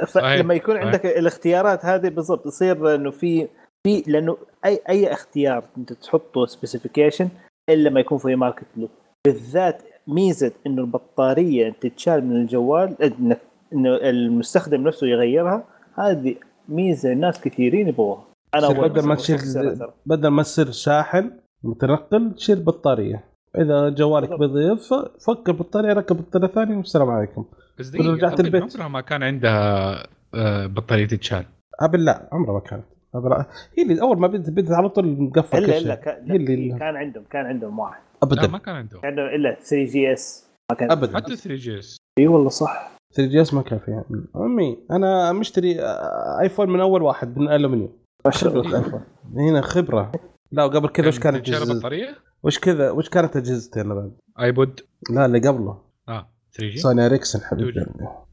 فلما يكون. عندك الاختيارات هذه بالضبط يصير إنه في في لأنه اي أي اختيار أنت تحطه specification إلا ما يكون في market له بالذات ميزة إنه البطارية تتشال من الجوال انك إنه المستخدم نفسه يغيرها هذه ميزة ناس كثيرين يبغوها أنا تصير بدل ما ترى. بدل ما تصير شاحن متنقل تشيل بطارية إذا جوالك. بيضيف فك البطارية ركب بطاريه ثانية والسلام عليكم بس رجعت البيت. عمرها ما كان عندها آه، بطارية تتشال Apple لا عمرها ما كانت هي اللي أول ما بدت بدت على طول مقفل الا كل إلا شيء. كان, هي اللي لا، كان عندهم كان عندهم واحد. لا ابدا. ما كان عندهم. كان عندهم إلا 3 GS ما كان ابدا. حتى 3 GS إي والله صح. 3 GS ما كان فيها. أمي أنا مشتري iPhone من أول واحد من الله. iPhone هنا خبرة. لا وقبل كذا وش كانت بطاريه؟ وش كذا؟ وش كانت اجهزتي أنا بعد؟ iPod لا اللي قبله. آه 3G Sony Ericsson حبيبي.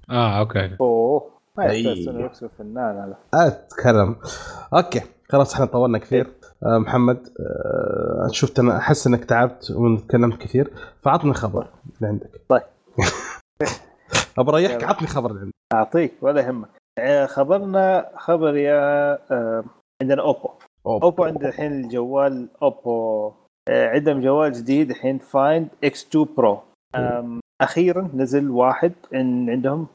آه okay. أوه. ما. يحتاج سوني فنان هذا. أتكلم. okay. خلاص إحنا طولنا كثير. آه، محمد آه، شفت أنا أحس إنك تعبت وتكلمت كثير. فعطني خبر اللي عندك. طيب. ابى أريحك. عطني خبر اللي عندك. أعطيك ولا يهمك. آه، خبرنا خبر يا آه، عندنا أوبو. أوبو. عندنا الحين الجوال أوبو. آه، عندهم جوال جديد الحين Find X 2 Pro أخيرا نزل واحد عندهم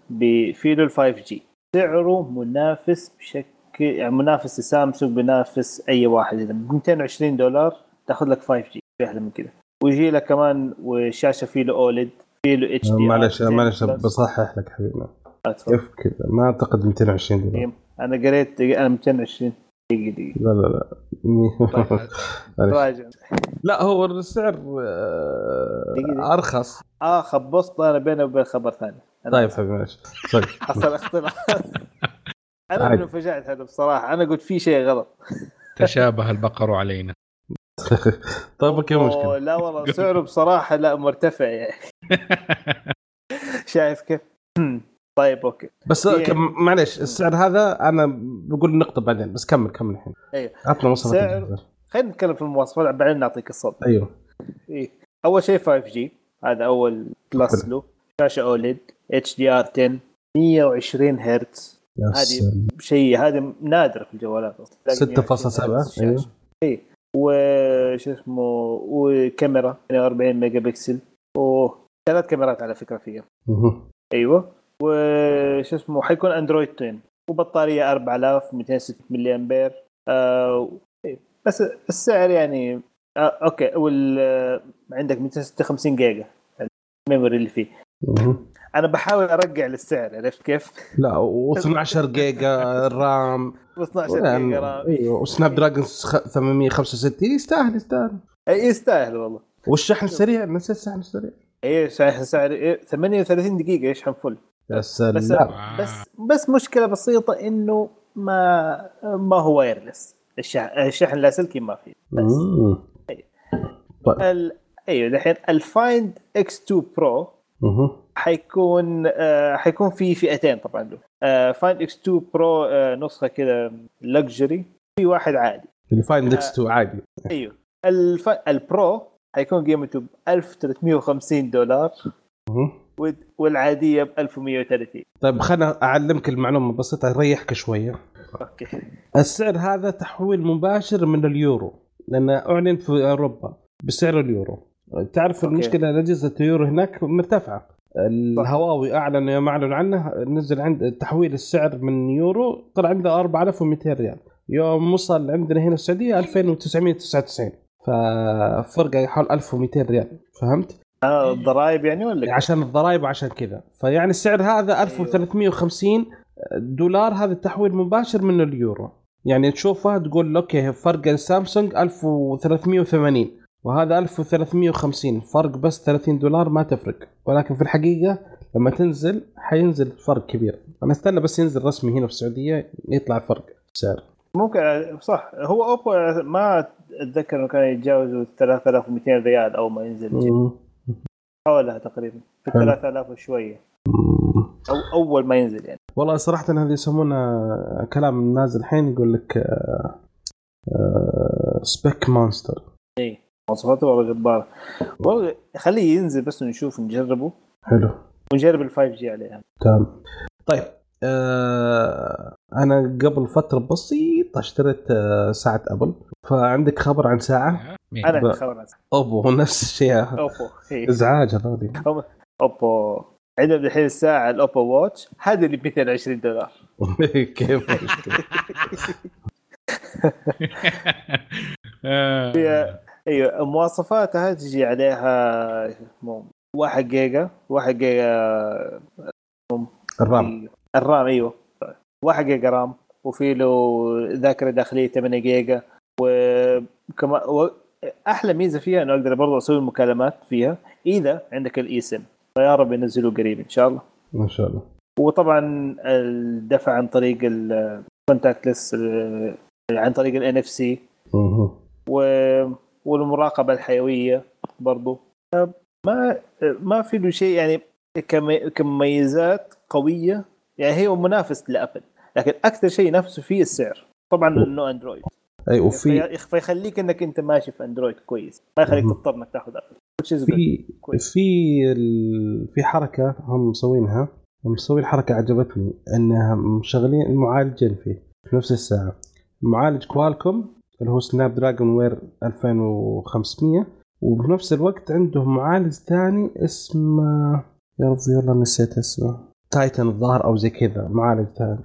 في له ال 5 G سعره منافس بشكل يعني منافس لسامسونج بينافس أي واحد. إذا ب 220 دولار تاخذ لك 5 G أحلى من كذا ويجي لك كمان والشاشة فيه له OLED فيه له H آه، D معلش معلش بصحح لك حبيبنا كيف كذا؟ ما أعتقد 220 دولار. أنا قريت أنا 220 دقيقة دقيقة. لا لا لا. راجع لا هو السعر آه،. أرخص. آه خبصت أنا بيني وبين خبر ثاني. طيب حبيبي معلش sorry حصل اختلاف أنا. اللي انفجعت هذا بصراحة. أنا قلت في شيء غلط. تشابه البقر علينا. طيب okay مشكلة. لا والله سعره بصراحة لا مرتفع يعني. شايف كيف؟ طيب okay. بس يعني- كم- معلش السعر هذا أنا بقول النقطة بعدين بس كمل كمل الحين. أيوه. عطنا مواصفات سعر-. خلينا نتكلم في المواصفات بعدين نعطيك الصوت. أيوه. إيه. أول شيء 5 G هذا أول plus له شاشة OLED. HDR 10 120 هرتز. هذه. شيء هذا نادر في الجوالات أصلاً. تلاقي 6.7 120 هرتز أيوه شاشة. وش اسمه وكاميرا 42 ميجا بكسل وثلاث كاميرات على فكرة فيها. أيوه. وش اسمه حيكون أندرويد 10 وبطارية 4260 ملي امبير آه إيه. بس السعر يعني آه okay. وال آه، عندك 256 جيجا. ال memory اللي فيه. أنا بحاول أرجع للسعر عرفت كيف؟ لا و12 جيجا رام. و12 جيجا RAM. إيوه و Snapdragon 865 يستاهل يستاهل. اي يستاهل والله. والشحن السريع نسيت الشحن السريع. اي سعر سعر إيه 38 دقيقة يشحن full يا بس سلام. بس بس مشكلة بسيطة إنه ما ما هو wireless الشحن الشحن اللاسلكي ما فيه. بس. مم. ال... أيوه دحين ال Find X 2 Pro. حيكون آه حيكون في فئتين طبعا. له آه Find X 2 Pro آه نسخة كذا luxury في واحد عادي. اللي Find X 2 عادي. أيوه. الف... ال Pro حيكون قيمته ب 1350 دولار. والعادية ب 1130 طيب خلنا أعلمك المعلومة بسيطه اريحك شوية. okay. السعر هذا تحويل مباشر من اليورو لأنه أعلن في أوروبا بسعر اليورو. تعرف okay. المشكلة ان اجهزه اليورو هناك مرتفعة. الهواوي أعلن يوم أعلن عنه نزل عند تحويل السعر من يورو طلع عنده 4200 ريال. يوم وصل عندنا هنا في السعوديه 2999 ففرق حول 1200 ريال فهمت؟ آه الضرائب يعني ولا؟ عشان الضرائب وعشان كذا. فيعني السعر هذا 1350 دولار هذا تحويل مباشر من اليورو. يعني تشوفها تقول أوكي فرق السامسونج 1380 وهذا 1350 فرق بس 30 دولار ما تفرق. ولكن في الحقيقة لما تنزل حينزل فرق كبير. أنا استنى بس ينزل رسمي هنا في السعودية يطلع فرق. سعر. ممكن صح. هو أوبو ما أتذكر إنه كان يتجاوز 3200 ريال أول ما ينزل. حولها تقريبا. في حلو. 3000 وشوية. أو أول ما ينزل يعني. والله صراحة هذه يسمونها كلام نازل الحين يقول لك spec monster اي مواصفاته والله جباره والله خليه ينزل بس نشوف نجربه حلو. ونجرب ال 5 G عليه تمام. طيب آه أنا قبل فترة بسيطة اشتريت آه، ساعة أبل. فعندك خبر عن ساعة؟ مين؟ أنا ب- خبر عن- اوبو نفس الشيء. أوبو إيه. إزعاج هذول أوبو عندنا الحين الساعة ال Oppo Watch. هذه اللي ب 220 دولار. كيف آه. أيوه مواصفاتها تجي عليها 1 جيجا 1 جيجا ال RAM. ال RAM أيوه. 1 جيجا RAM وفي له ذاكرة داخلية 8 جيجا وكمان و... أحلى ميزة فيها إنه أقدر برضه أسوي مكالمات فيها إذا عندك الاي سم فيا رب ينزلوه قريب إن شاء الله. ما شاء الله. وطبعا الدفع عن طريق ال contactless عن طريق ال NFC. والمراقبة الحيوية برضو. ما ما في له شيء يعني كم- كمميزات قوية. يعني هو منافس لأبل لكن أكثر شيء ينافسه فيه السعر. طبعا إنه أندرويد. أي وفي في فيخليك إنك أنت ماشي في أندرويد كويس. ما يخليك. تضطر إنك تاخذ أبل. في. في ال... في حركة هم مسوينها. هم مسوين حركه عجبتني إنها مشغلين المعالجين فيه في نفس الساعة. معالج Qualcomm اللي هو Snapdragon Wear 2500 وبنفس الوقت عندهم معالج ثاني اسمه يا ربي والله نسيت اسمه. تايتن الظاهر أو زي كذا معالج ثاني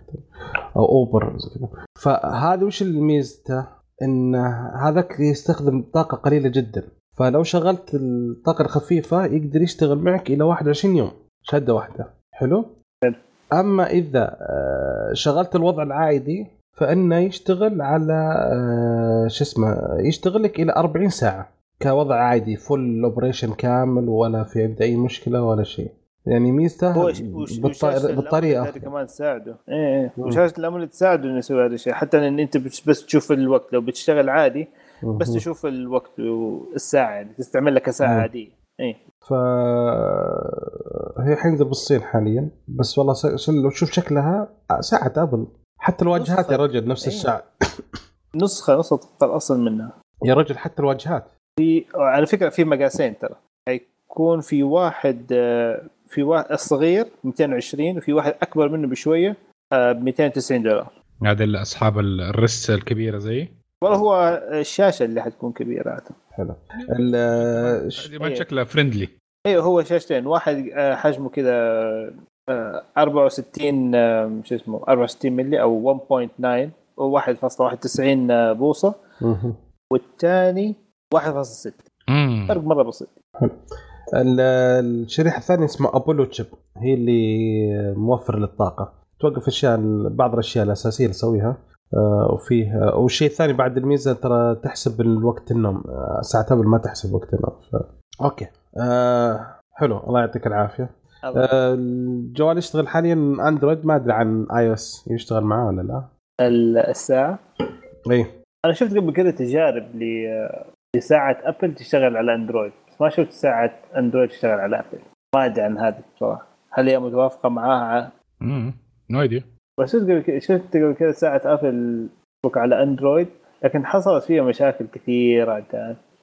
أو اوبر أو زي كذا. فهذا وش الميزته؟ إن هذاك يستخدم طاقة قليلة جدا. فلو شغلت الطاقة الخفيفة يقدر يشتغل معك إلى 21 يوم. شدة واحدة. حلو؟ حلو. أما إذا آه، شغلت الوضع العادي فإنه يشتغل على آه، شو اسمه يشتغل لك إلى 40 ساعة. كوضع عادي full operation كامل ولا في عنده أي مشكلة ولا شيء. يعني ميزته بالطريقة. هذه. كمان تساعده. إيه إيه. وشاشه ال AMOLED تساعده إنه يسوي هذا الشيء. حتى إن أنت بس تشوف الوقت لو بتشتغل عادي بس. تشوف الوقت والساعة يعني تستعمل لك ساعه مم. عادية. إيه. ف هي حينزل بالصين حاليا. بس والله لو تشوف شكلها ساعة أبل. حتى الواجهات. يا رجل نفس إيه. الساعة نسخة نسخة تبقى الاصل منها. يا رجل حتى الواجهات. في على فكرة في مقاسين ترى. حيكون في واحد آه، في واحد الصغير 220 وفي واحد أكبر منه بشوية ب 290 دولار. هذا اللي اصحاب الرس الكبيرة زي؟ والله هو الشاشة اللي حتكون كبيرة. حلو. ما إيه. شكلها فريندلي أيوه هو شاشتين. واحد آه، حجمه كذا آه، 64 آه، شو اسمه 64 ملي أو 1.9 و1.91 آه، بوصة. مهم. والثاني 1.6 فرق مرة بسيط. ال- الشريحة الثانية اسمها أبولو chip. هي اللي موفر للطاقة. توقف أشياء بعض الأشياء الأساسية اللي تسويها. آه، وفيه آه، والشيء الثاني بعد الميزة ترى تحسب الوقت النوم. آه، ساعة قبل ما تحسب وقت النوم. ف... أوكي. آه حلو. الله يعطيك العافية. آه، الجوال يشتغل حاليا اندرويد ما أدري عن اي أو اس يشتغل معاه ولا لا. ال- الساعة؟ اي أنا شفت قبل كده تجارب ل- لساعة أبل تشتغل على اندرويد بس ما شفت ساعة اندرويد تشتغل على ابل ما أدري عن هذه بصراحه هل هي متوافقة معاها؟ no idea بس شفت قبل كده شفت قبل كده ساعة ابل على اندرويد لكن حصلت فيها مشاكل كثيرة.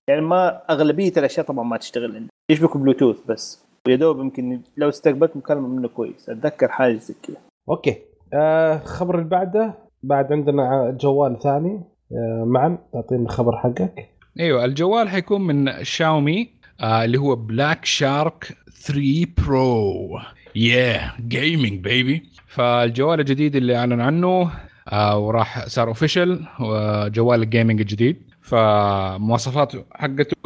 يعني ما أغلبية الأشياء طبعا ما تشتغل عندي يشبكوا بلوتوث بس. ويا دوب يمكن لو استقبلت مكالمة منه كويس. أتذكر حاجة زي كذا. أوكي. آه الخبر اللي بعده بعد عندنا جوال ثاني. آه معا تعطينا الخبر حقك. أيوه الجوال حيكون من شاومي آه اللي هو بلاك شارك 3 برو yeah gaming baby فالجوال الجديد اللي أعلن عنه آه وراح صار official جوال ال gaming الجديد. فمواصفات حقته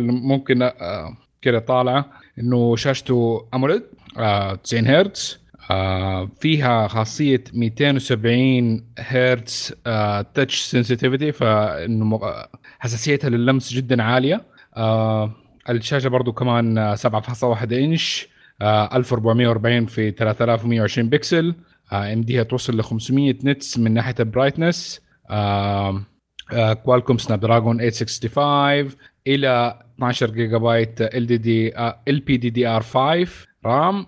ممكن آه كده طالعة. إنه شاشته AMOLED آه 90 هرتز آه فيها خاصية 270 هرتز آه touch sensitivity فإنه آه، حساسيتها لللمس جدا عالية. آه الشاشة برضو كمان آه، 7.1 إنش آه 1440 في 3120 بكسل. آه MD توصل ل 500 nits من ناحية ال brightness آه آه كوالكوم سناب دراجون 865 إلى 12 جيجا بايت ال دي دي ال بي دي دي ار 5 رام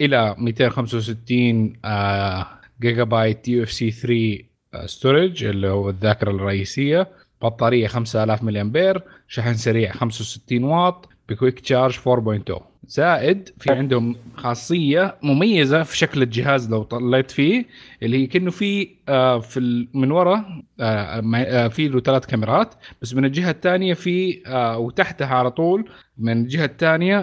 إلى 265 آه جيجا بايت UFS 3 storage اللي هو الذاكرة الرئيسية بطارية 5000 ملي امبير شحن سريع 65 واط. ب Quick Charge 4.0 زائد في عندهم خاصية مميزة في شكل الجهاز لو طلعت فيه اللي هي كأنه في آه في ال- من ورا آه آه في له ثلاث كاميرات بس من الجهة الثانية في آه وتحتها على طول من الجهة الثانية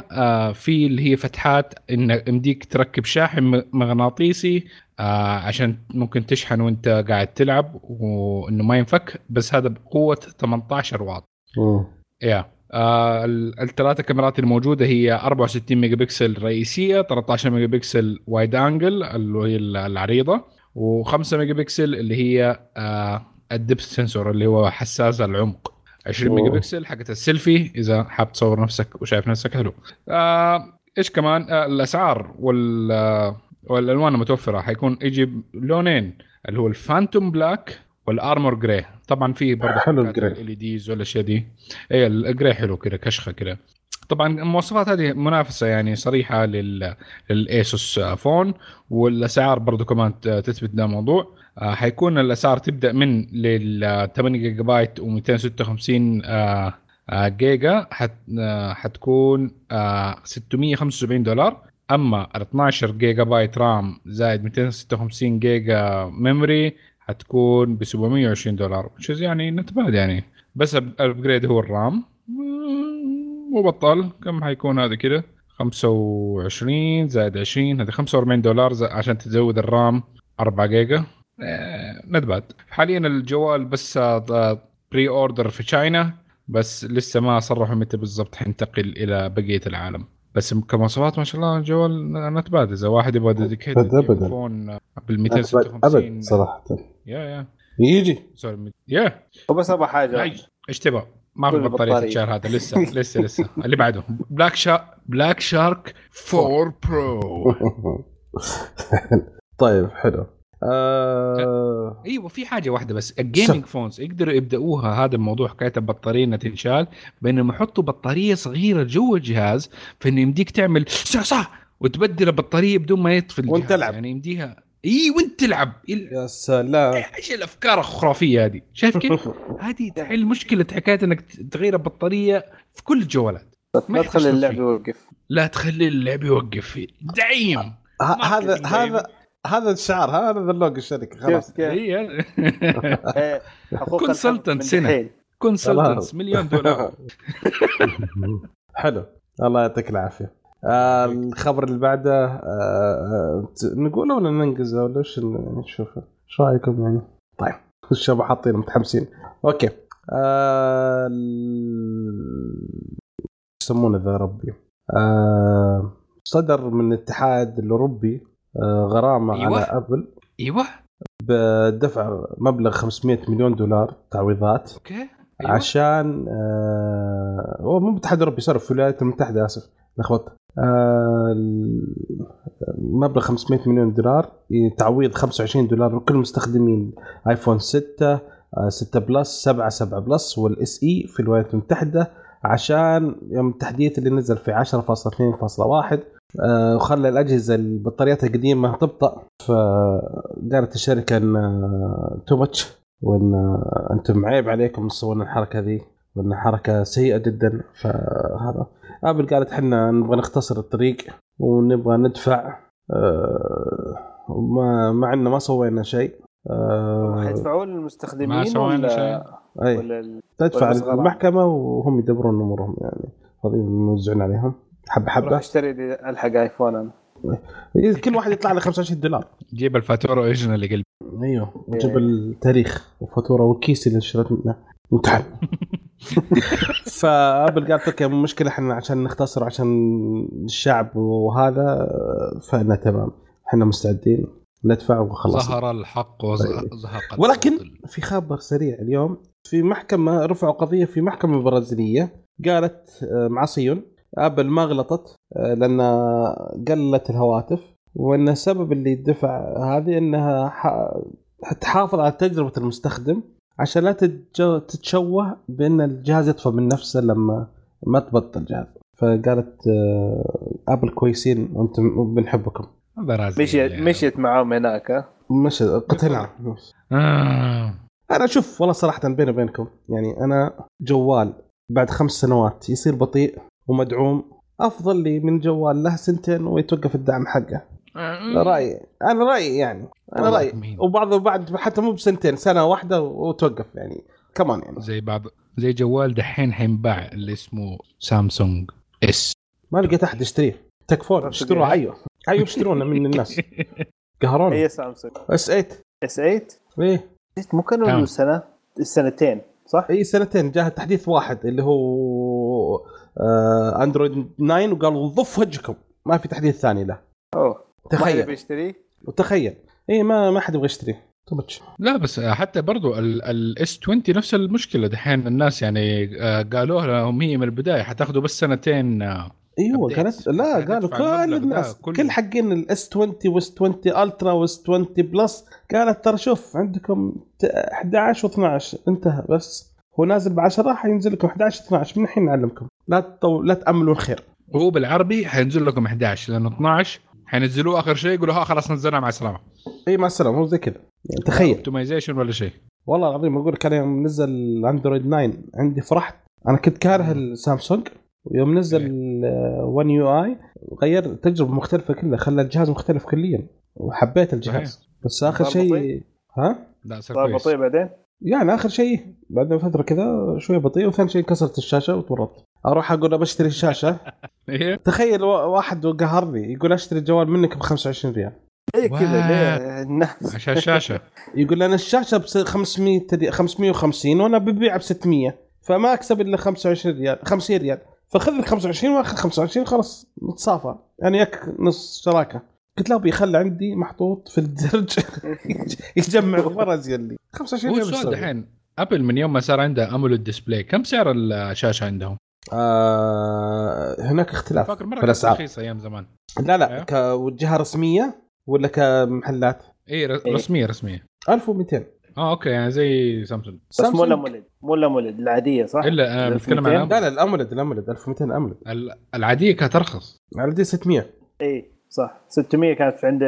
في اللي هي فتحات إن يمديك تركب شاحن مغناطيسي عشان ممكن تشحن وأنت قاعد تلعب وإنه ما ينفك بس هذا بقوة 18 واط. مم. yeah آه ال- الثلاثة كاميرات الموجودة هي 64 ميجا بكسل رئيسية 13 ميجا بكسل wide angle اللي هي ال- العريضة و5 ميجا بكسل اللي هي آه ال depth sensor اللي هو حساس العمق. 20 ميجا. بكسل حقت السيلفي إذا حاب تصور نفسك وشايف نفسك حلو. آه إيش كمان؟ آه الأسعار وال آه والألوان المتوفرة. حيكون يجي لونين اللي هو ال phantom black وال armor gray طبعا في برضه حلو ال gray. ال ديز والأشياء دي. اي ال gray حلو كذا كشخة كذا طبعا المواصفات هذه منافسة يعني صريحة لل لل ASUS phone والأسعار برضو كمان تثبت ده الموضوع آه، حيكون الأسعار تبدأ من لل 8 جيجا بايت و256 آه، آه، جيجا. حت آه، حتكون آه، 675 دولار. أما ال 12 جيجا بايت RAM زائد 256 جيجا memory حتكون ب 720 دولار يعني not bad يعني. بس ال upgrade هو ال RAM. وبطل كم حيكون هذا كده؟ 25 زائد 20 هذا 45 دولار عشان تزود الرام 4 جيجا. ندباد حاليا الجوال بس بري اوردر في تشاينا بس لسه ما صرحوا متى بالضبط حينتقل إلى بقية العالم. بس كمواصفات ما شاء الله الجوال نتباد إذا واحد يبغى ديديكيتد أبداً. فون بال أبد 256 صراحة. يا يا يجي. سوري يا وبس أبغى حاجة. إيش تبغى؟ ما في بطارية بطارية. الشهر هذا لسه لسه لسه. اللي بعده بلاك شارك بلاك شارك 4 برو طيب حلو. آه... أيوه في حاجة واحدة بس ال gaming phones يقدروا يبدأوها هذا الموضوع حكايه البطاريه انها تنشال بانهم يحطوا بطارية صغيرة جوا الجهاز فإنه يمديك تعمل سا سا وتبدل البطارية بدون ما يطفي الجهاز. وأنت تلعب. يعني يمديها اي وانت تلعب. ال- يا سلام. إيش الأفكار الخرافية هذه؟ شايف كيف؟ هذه تحل مشكلة حكاية إنك تغير البطارية في كل الجوالات. ما تخلي اللعب. يوقف. لا تخلي اللعب يوقف. فيه دعيم هذا هذا هذا الشعار هذا اللوجو الشركة خلاص؟ هي سنة. دحين. كونسلتنس مليون دولار. حلو. الله يعطيك العافية. آه الخبر اللي بعده آه آه نقوله ولا ننجزه ولا إيش ن- نشوف؟ إيش رأيكم يعني؟ طيب الشباب حاطين متحمسين okay. آه يسمونه ذا ربي. آه صدر من الاتحاد الاوروبي غرامة أيوة. على أبل. إيوه. بدفع مبلغ 500 مليون دولار تعويضات. okay. أيوة. عشان آه هو مو الاتحاد الاوروبي سوري في الولايات المتحدة آسف. لخبطت. آه مبلغ 500 مليون دولار تعويض 25 دولار لكل مستخدمين آيفون 6 آه 6 Plus 7 7 Plus وال SE في الولايات المتحدة. عشان يوم التحديث اللي نزل في 10.2.1 آه وخلى الأجهزة البطاريات القديمة تبطأ. فقالت الشركة إن too much وإن آه، أنتم عيب عليكم تسوون الحركة ذي وإن حركة سيئة جدا. فهذا. آبل قالت إحنا نبغى نختصر الطريق ونبغى ندفع آه، ما مع إنه ما سوينا شيء. آه، حيدفعوا للمستخدمين ما سوينا ولا شيء. ولا تدفع. المحكمه وهم يدبرون أمورهم يعني فاضيين يوزعون عليهم. حبة حبة. اشتري لي ألحق آيفون أنا. كل واحد يطلع له 25 دولار. جيب الفاتورة original اللي قلبي. أيوه وجيب التاريخ وفاتورة والكيس اللي اشتريت منه امتحان فأبل قالت أوكي مو مشكلة إحنا عشان نختصر عشان الشعب وهذا فانا تمام. إحنا مستعدين ندفع وخلاص. ظهر الحق وزهق ولكن الباطل. في خبر سريع اليوم في محكمة رفعوا قضية في محكمة برازيلية قالت آه، مع صيون أبل ما غلطت آه، لأن قلت الهواتف وإن السبب اللي دفع هذه إنها ح- تحافظ على تجربة المستخدم عشان لا تتشوه بإن الجهاز يطفى من نفسه لما ما تبطل الجهاز فقالت آه، أبل كويسين وأنتم بنحبكم مشيت. مشيت معاهم هناك ها؟ مش قتلنا آه. أنا شوف والله صراحة بيني وبينكم يعني أنا جوال بعد خمس سنوات يصير بطيء ومدعوم. أفضل لي من جوال له سنتين ويتوقف الدعم حقه. رأيي. أنا رأيي يعني. أنا رأيي؟ وبعض بعد حتى مو بسنتين سنة واحدة وتوقف يعني. كمان يعني. زي بعض زي جوال دحين حينباع اللي اسمه سامسونج. S. ما لقيت أحد يشتريه. تكفون اشتروه. عيو عيو اشترونا من الناس. قهرونا هي سامسونج. S 8 S 8 إيه. مو كانوا؟ له سنه سنتين صح؟ إي سنتين. جاه تحديث واحد اللي هو آه اندرويد 9 وقالوا ضف وجهكم. ما في تحديث ثاني له. أوه. ما حد تخيل بيشتريه وتخيل. إي ما ما حد يبغى يشتريه لا بس حتى برضو ال S 20 نفس المشكلة دحين. الناس يعني آه، قالوا لهم هي من البداية حتاخذوا بس سنتين آه، إيوه. كانت لا هتدفع قالوا كل الناس كله. كل حقين ال S 20 و S 20 Ultra و S 20 Plus قالت ترى شوف عندكم ت- 11 و12 انتهى بس. هو نازل ب 10 حينزل لكم 11 12 من الحين نعلمكم. لا تطو... لا تأملوا الخير. وهو بالعربي حينزل لكم 11 لأنه 12 حينزلوه آخر شيء يقولوا ها خلاص نزلنا مع السلامة. إي مع السلامة هو زي كذا. يعني تخيل. optimization ولا شيء. والله العظيم أقول لك أنا يوم نزل الاندرويد 9 عندي فرحت. أنا كنت كاره السامسونج ويوم نزل إيه. 1 UI غير تجربة مختلفة كلها خلى الجهاز مختلف كليا وحبيت الجهاز. بس آخر شيء بطيء؟ ها؟ لا صار بطيء بعدين؟ يعني آخر شيء بعد فترة كذا شوية بطيء وثاني شيء كسرت الشاشة وتورطت. أروح أقول له بشتري الشاشه إيه؟ تخيل وا- واحد قهرني يقول أشتري الجوال منك ب 25 ريال. ليه كذا. ليه؟ الناس. عشان الشاشة. يقول أنا الشاشة ب 500 ري- 550 وأنا ببيعها ب 600 فما أكسب إلا 25 ريال 50 ريال. فخذ ال 25 وأخذ 25 خلاص نتصافى. يعني ياك نص شراكة. قلت له أبي خلي عندي محطوط في الدرج. يجمع مره زين لي 25 هو ريال السؤال. دحين أبل من يوم ما صار عندها AMOLED display كم سعر الشاشة عندهم؟ آه هناك اختلاف فاكر مرة في كانت الأسعار. رخيصة أيام زمان. لا لا أيوه. كجهه رسمية ولا كمحلات؟ اي إيه. رسمية رسمية. 1200 آه okay يعني زي سامسونج. بس مو ل AMOLED مو ل AMOLED العادية صح؟ إلا ال بتكلم عن 1200. لا لا ال AMOLED ال AMOLED 1200 AMOLED ال- العادية كانت ارخص دي 600 اي صح. 600 كانت في عند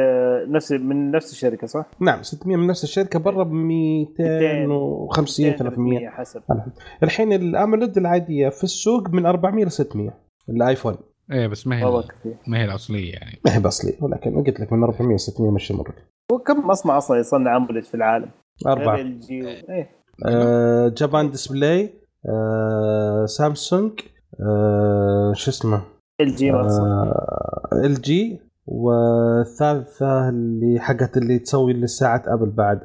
نفس من نفس الشركة صح؟ نعم 600 من نفس الشركة برا ب 250 300 حسب. الحين ال AMOLED العادية في السوق من 400 ل 600 الآيفون. إيه بس ما هي ما هي الأصلية يعني. ما هي باصلي ولكن قلت لك من 400 ل 600 مشي امورك وكم مصنع أصلا يصنع AMOLED في العالم؟ أربعة. LG إيه. آه Japan Display آه سامسونج آه شو اسمه؟ إل جي مصنع إل جي والثالثة اللي حقت اللي تسوي لساعه ابل بعد.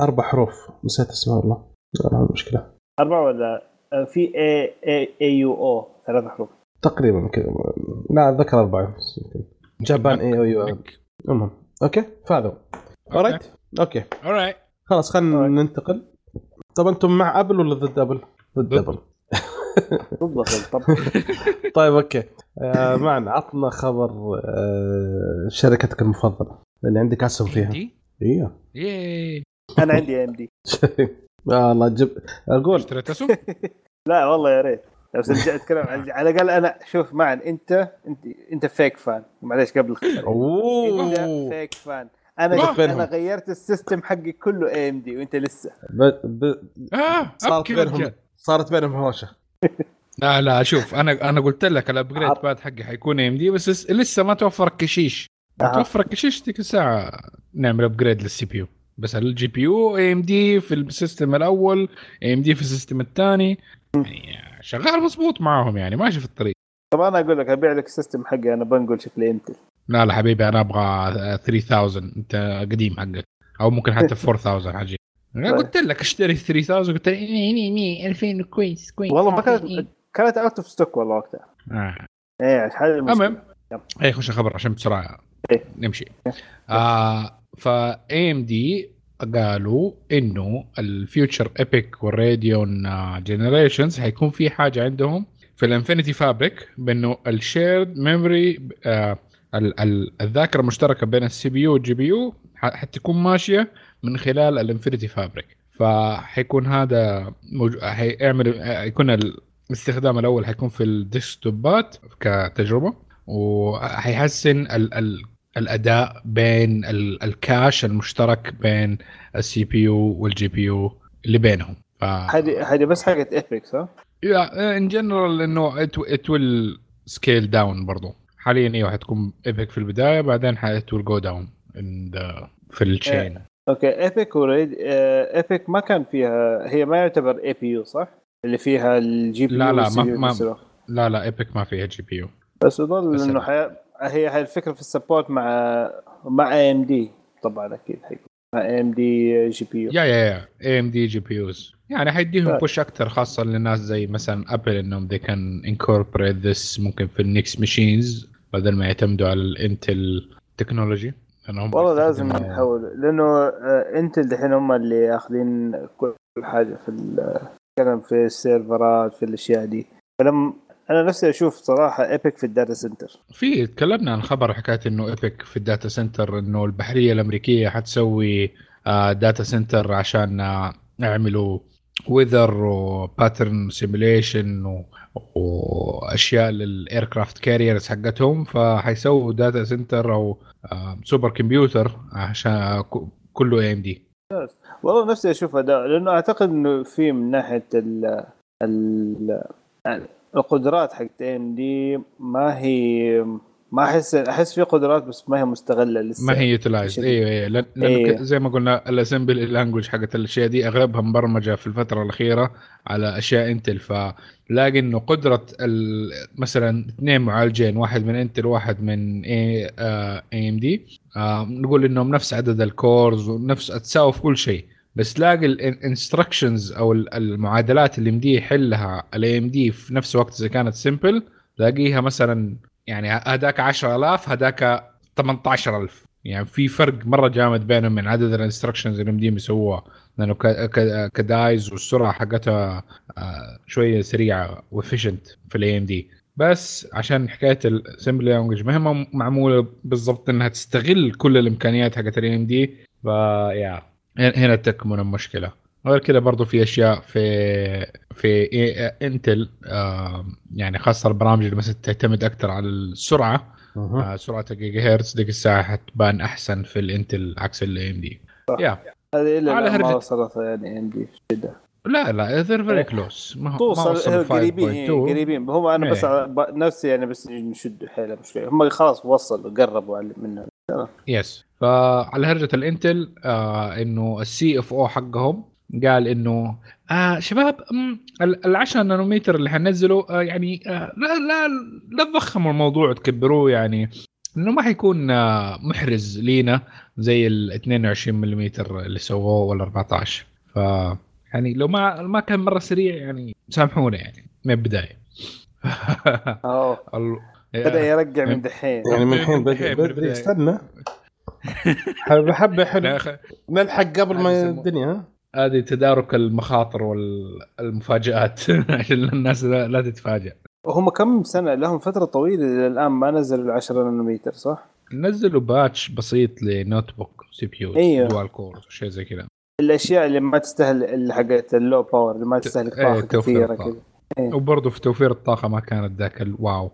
أربع حروف. نسيت اسمها والله. لا مشكلة. اربعه ولا؟ آه، في اي اي اي يو أو ثلاث حروف. تقريبا كذا. لا أتذكر يمكن. جابان اي أو يو المهم. أوكي. فهذا Alright okay. Alright خلاص خلينا. ننتقل. طب أنتم مع أبل ولا ضد أبل؟ ضد ضد. أبل. بالضبط طب طيب okay. آه معنا عطنا خبر آه شركتك المفضلة اللي عندك اسهم فيها. أيوه ياي. أنا عندي AMD آه والله جب أقول. اشتريت أسهم؟ لا والله يا ريت. لو رجعت أتكلم عن على الأقل أنا شوف معن أنت أنت أنت fake fan معليش قبل انت أوه. fake fan أنا. أنا غيرت ال system حقي كله AMD وأنت لسه. ب... ب... آه صارت بينهم. صارت بينهم هوشة. لا لا شوف أنا أنا قلت لك ال upgrade بعد حقي حيكون AMD بس لس- لسه ما توفر كشيش. أها. توفر كشيش ديك الساعة نعمل upgrade لل CPU. بس ال GPU AMD في ال system الأول AMD في ال system الثاني يعني شغال مضبوط معاهم يعني ماشي في الطريق. طب أنا أقول لك أبيع لك ال system حقي أنا بنقول شكلي انت لا لا حبيبي أنا أبغى 3000 أنت قديم حقك. أو ممكن حتى 4000 حاجي. أنا قلت لك اشتري 3000 قلت لي ني ني ني 2000 كويس كويس والله ما إيه. كانت كانت out of stock والله وقتها آه. إيه المشكلة. المهم. اي خش الخبر عشان بسرعة إيه. نمشي آه ف AMD قالوا إنه ال future EPYC وال Radeon generations حيكون في حاجة عندهم في ال Infinity Fabric بإنه ال shared memory الذاكرة المشتركة بين ال CPU وال GPU حتكون ماشية من خلال ال Infinity Fabric فحيكون هذا موج... حيعمل يكون الاستخدام الأول حيكون في الديسكتوبات كتجربة وحيحسن ال... ال... الأداء بين ال... ال cache المشترك بين ال CPU وال GPU اللي بينهم ف... هذه هذه بس حقت EPYC صح؟ in general إنه it will scale down برضو حاليا أيوه حتكون EPYC في البداية بعدين it will go down في ال chain okay EPYC already EPYC ما كان فيها هي ما يعتبر APU صح؟ اللي فيها ال GP لا لا ما, ما لا لا EPYC ما فيها GPU. بس يظل بس إنه حي... هي هي الفكرة في ال support مع مع AMD طبعا أكيد حيكون مع اي ام دي جي بي يو. يا يا يا. اي ام دي جي بي يوز. يعني حيديهم طيب. push أكثر خاصة للناس زي مثلا Apple إنهم they can incorporate this ممكن في ال next machines بدل ما يعتمدوا على ال Intel technology لأنهم والله لازم نحاول لأنه آه، Intel دحين هم اللي ياخذين كل حاجة في كلام في السيرفرات في الأشياء دي. فلما أنا نفسي أشوف صراحة EPYC في ال data center في تكلمنا عن خبر حكاية إنه EPYC في ال data center إنه البحرية الأمريكية حتسوي آه، data center عشان آه، يعملوا weather و pattern simulation واشياء لل aircraft carriers حقتهم. فحيسووا data center أو آه، supercomputer عشان كله AMD والله نفسي أشوف أداء لأنه أعتقد إنه في من ناحية ال ال القدرات حقت MD ما هي ما احس أحس في قدرات بس ما هي مستغلة لسه ما هي utilized. أيوه أيوه إيه. ك- زي ما قلنا ال assembly language حقت الأشياء دي أغلبها مبرمجة في الفترة الأخيرة على أشياء Intel فلاقي إنه قدرة مثلا اثنين معالجين واحد من Intel واحد من A MD نقول إنهم نفس عدد ال cores ونفس تساوي في كل شيء بس تلاقي ال instructions أو ال- المعادلات اللي مديه يحلها ال AMD في نفس الوقت إذا كانت simple تلاقيها مثلا يعني هذاك 10000 هذاك 18000 يعني في فرق مرة جامد بينهم من عدد ال instructions اللي مديهم يسووها. لأنه ك dies والسرعة حقتها آه، شوية سريعة و efficient في ال AMD بس عشان حكاية ال assembly language هي معمولة بالضبط إنها تستغل كل الإمكانيات حقت ال AMD فيا هنا تكمن المشكلة. غير كذا برضو في أشياء في في إيه- Intel آه، يعني خاصة البرامج اللي مثلا تعتمد أكثر على السرعة. آه، سرعة الجيجا هرتز ديك الساعة حتبان أحسن في ال Intel عكس الاي MD. يا هذه إلا ما. وصلت يعني ام دي لا لا they're very close. ما ما توصل قريبين 5.2 قريبين. هم أنا بس إيه. نفسي يعني بس نشد حيلهم شوي. هم خلاص وصلوا قربوا منها. yes فعلى هرجة ال Intel آه إنه ال CFO حقهم قال إنه آه شباب ال ال 10 نانومتر اللي حننزله آه يعني آه لا لا لا تضخموا الموضوع وتكبروه يعني. إنه ما حيكون آه محرز لينا زي ال 22 ملم اللي سووه ولا 14 ف يعني لو ما ما كان مرة سريع يعني سامحونا يعني من البداية. بدأ يرجع من دحين. يعني من الحين بدري. استنى حبه حبه لا حلو نلحق قبل ما الدنيا ها؟ هذه تدارك المخاطر والمفاجآت. عشان الناس لا, تتفاجأ. وهم كم سنة؟ لهم فترة طويلة إلى الآن ما نزلوا ال 10 نانومتر صح؟ نزلوا batch بسيط ل notebook CPU أيوه. dual core شيء زي كذا. الأشياء اللي ما تستهل اللي حقت ال low power اللي ما تستهلك إيه، طاقة توفير كثيرة. كذا. وبرضه في توفير الطاقة ما كانت ذاك ال wow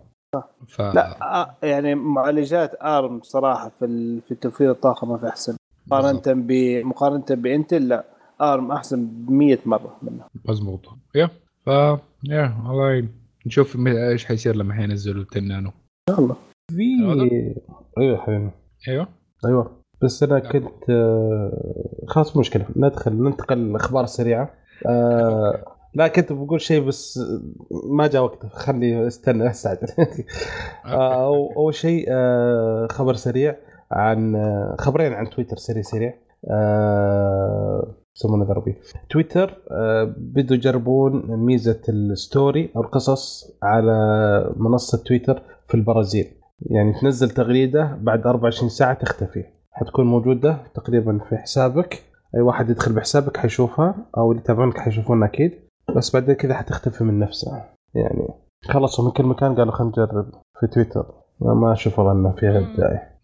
ف لا آه، يعني معالجات ARM صراحة في في توفير الطاقة ما في أحسن. مقارنة ب مقارنة ب Intel لا. ARM أحسن ب 100 مرة منه. مضبوط yeah. ف يا والله نشوف إيش حيصير لما حينزلوا 10 نانو إن شاء الله. في أيوه حبيبي. أيوه. أيوه. بس أنا كنت آه، خلاص مشكلة. ندخل ننتقل للأخبار السريعة. آه، لا كنت بقول شيء بس ما جاء وقته خلي استنى استعجل آه، أو- أول شيء آه، خبر سريع عن آه، خبرين عن تويتر سريع سريع. آه، يسمونه ذا ربي تويتر آه، بدوا يجربون ميزة الستوري أو القصص على منصة تويتر في البرازيل. يعني تنزل تغريدة بعد 24 ساعة تختفي. حتكون موجودة تقريبا في حسابك. أي واحد يدخل بحسابك حيشوفها أو اللي يتابعونك حيشوفونها أكيد. بس بعدين كذا حتختفي من نفسها. يعني خلصوا من كل مكان قالوا خلينا نجرب في تويتر ما أشوف والله إنه فيها إيه.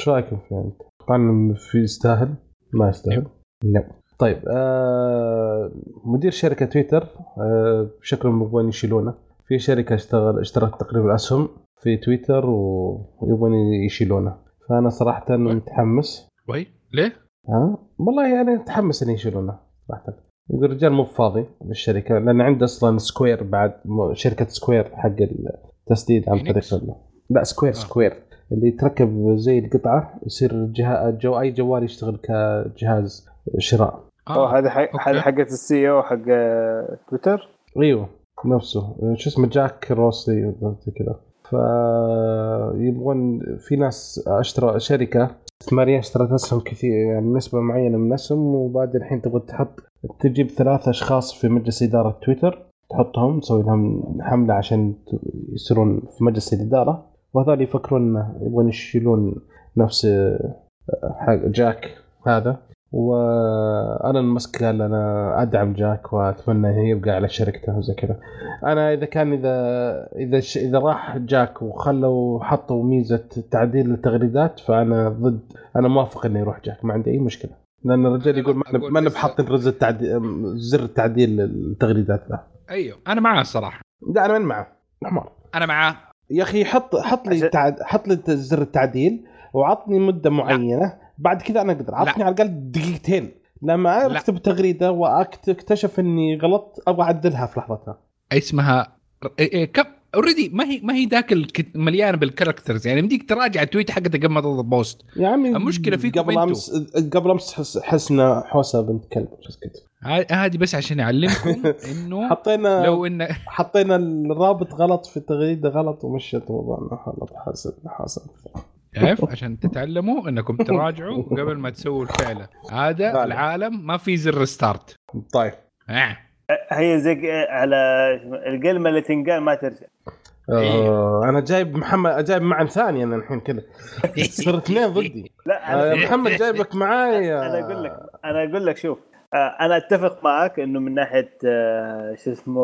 إيش رأيكم فيه أنت؟ طبعا في يستاهل؟ ما يستاهل؟ لا طيب آه مدير شركة تويتر آه شكلهم يبغون يشيلونه. في شركة اشتغل اشترت تقريبا أسهم في تويتر ويبغون يشيلونه. فأنا صراحة متحمس. why? ليه؟ ها؟ والله أنا متحمس ان يشيلونه صراحة. يقول الرجال مو فاضي للشركة لأن عنده أصلا Square بعد شركة Square حق ال- تسديد عن؟ طريق لا Square آه. Square اللي تركب زي القطعة يصير جهاز جو أي جوال يشتغل كجهاز شراء. أوه، هذا حق. هذا حقت ال CEO حق آه، تويتر؟ إيوه نفسه. شو اسمه جاك دورسي زي كذا. ف يبغون في ناس أشترى شركة استثماريه اشترت اسهم كثير يعني نسبة معينة من الاسهم وبعد الحين تبغى تحط تجيب ثلاث أشخاص في مجلس إدارة تويتر تحطهم تسوي لهم حملة عشان يصيرون في مجلس الإدارة وهذول يفكرون يبغون يشيلون نفس آه، حق جاك هذا. وأنا ماسك قال أنا أدعم جاك وأتمنى يبقى على شركته وزي كذا. أنا إذا كان إذا إذا ش... إذا راح جاك وخلوا حطوا ميزة تعديل التغريدات فأنا ضد أنا موافق إنه يروح جاك ما عندي أي مشكلة. لأن الرجال يقول ما بس- بحاطين رز التعديل زر تعديل التغريدات ذا. أيوه أنا معاه الصراحة. لا أنا من معه حمار أنا معاه. يا أخي حط حط لي تعد... حط لي زر التعديل وعطني مدة معينة بعد كذا أنا أقدر. عطني على الأقل دقيقتين. لما لا. أكتب تغريدة وأكتشف إني غلط أبغى أعدلها في لحظتها. اسمها إيه إيه كم؟ already ما هي ما هي ذاك مليانة بال characters يعني يمديك تراجع ال tweet حقتك قبل ما تضغط post يا عمي المشكلة فيكم قبل. امس قبل أمس حس... حسنا حوسة بنت كلب بس هذه بس عشان أعلمكم إنه حطينا لو انه حطينا الرابط غلط في التغريده غلط ومشيت موضوعنا غلط حاسب حاسب عارف عشان تتعلموا إنكم تراجعوا قبل ما تسووا الفعلة. هذا. العالم ما في زر ستارت طيب. آه. هي زي على القلمة اللي تنقال ما ترجع. آه أنا جايب محمد جايب معا ثاني أنا الحين كذا. صار اثنين ضدي. لا آه، أنا محمد جايبك معاي أنا أقول لك أنا أقول لك شوف آه، أنا أتفق معك إنه من ناحية آه، شو اسمه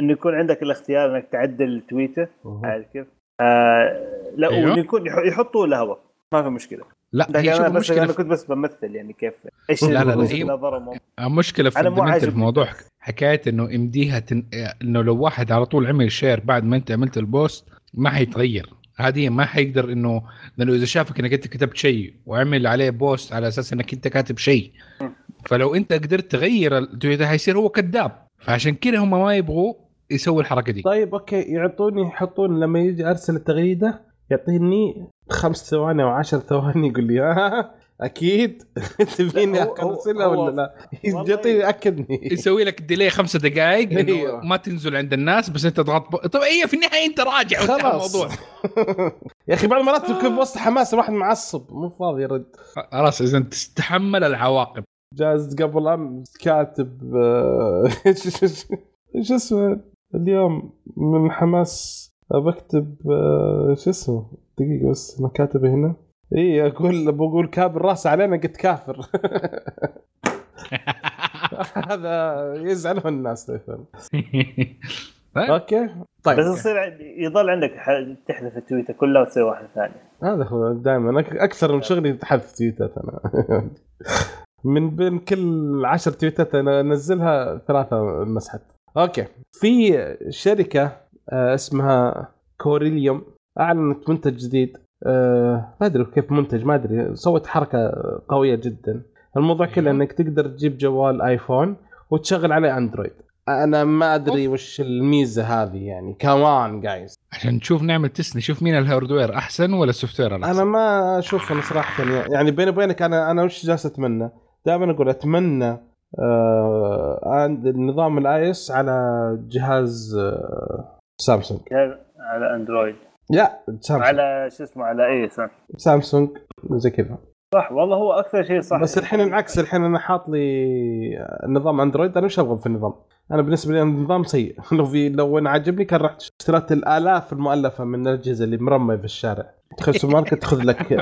إنه يكون عندك الاختيار إنك تعدل تويتر. عارف كيف؟ آه لا أيوه. يكون يح- يحطوا الهواء ما في مشكلة. لا هي أنا بس المشكلة أنا كنت بس بمثل يعني كيف إيش لا، لا، لا، وجهة هي- نظرهم المشكلة في أنا في. موضوع حكاية إنه يمديها تن... إنه لو واحد على طول عمل share بعد ما أنت عملت ال post ما حيتغير. هذه ما حيقدر إنه لأنه إذا شافك إنك أنت كتبت شيء وعمل عليه post على أساس إنك أنت كاتب شيء فلو أنت قدرت تغير حيصير هو كذاب. فعشان كذا هم ما يبغوا يسوي الحركة دي. طيب okay. يعطوني يحطون لما يجي أرسل التغريدة يعطيني خمس ثواني أو عشر ثواني يقول لي ها أكيد. تبيني ارسلها ولا لا؟ يعطيني اكدني يسوي لك ديلي خمسة دقائق إنه أيوه. ما تنزل عند الناس بس أنت تضغط ب... طب هي في النهاية أنت راجع وانتهى خلاص. الموضوع. يا أخي بعض المرات يكون بوسط حماس الواحد معصب مو فاضي يرد. خلاص إذا تستحمل العواقب. جاز قبل أمس كاتب آه، إيش اسمه؟ اليوم من حماس بكتب آه، شو اسمه؟ دقيقة بس أنا كاتبه هنا. إي أقول بقول كابر راسه علينا قلت كافر. هذا يزعلون الناس تفهم okay. طيب. بس يصير يضل عندك ح- تحذف التويتة كلها وتسوي واحدة ثانية هذا هو دائما. أكثر من شغلي تحذف تويتات أنا. من بين كل عشر تويتات أنا أنزلها ثلاثة مسحت okay. في شركة آه، اسمها Corellium. أعلنت منتج جديد. آه، ما أدري كيف منتج ما أدري. سوت حركة قوية جدا. الموضوع كله أيوه. إنك تقدر تجيب جوال آيفون وتشغل عليه أندرويد. أنا ما أدري وش الميزة هذه يعني. كمان جايز عشان نشوف نعمل test نشوف مين ال hardware أحسن ولا السوفت وير أنا الاحسن ما أشوف أنا صراحة يعني بيني وبينك أنا أنا وش جالس أتمنى؟ دائما أقول أتمنى آه عند النظام ال iOS على جهاز آه سامسونج. على اندرويد. لا سامسونج. على شو اسمه على اي سامسونج زي كذا. صح والله هو أكثر شيء صح. بس الحين العكس الحين أنا حاط لي نظام اندرويد أنا وش أبغى في النظام؟ أنا بالنسبة لي النظام سيء. لو في لو أنا عجبني كان رحت اشتريت الالاف المؤلفة من الأجهزة اللي مرمية في الشارع. تدخل سوبر ماركت تاخذ لك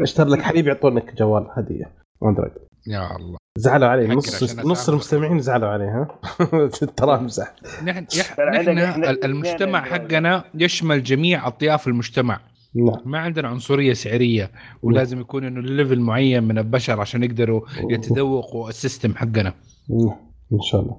اشتري لك حليب يعطونك جوال هدية. اندرويد. يا الله. زعلوا علي نص نص. المستمعين زعلوا علي ها؟ ترى امزح نحن يح... نحن المجتمع إحنا- حقنا يشمل جميع أطياف المجتمع. نعم. ما عندنا عنصرية سعرية ولازم يكون إنه level معين من البشر عشان يقدروا يتذوقوا ال system حقنا. نعم. إن شاء الله.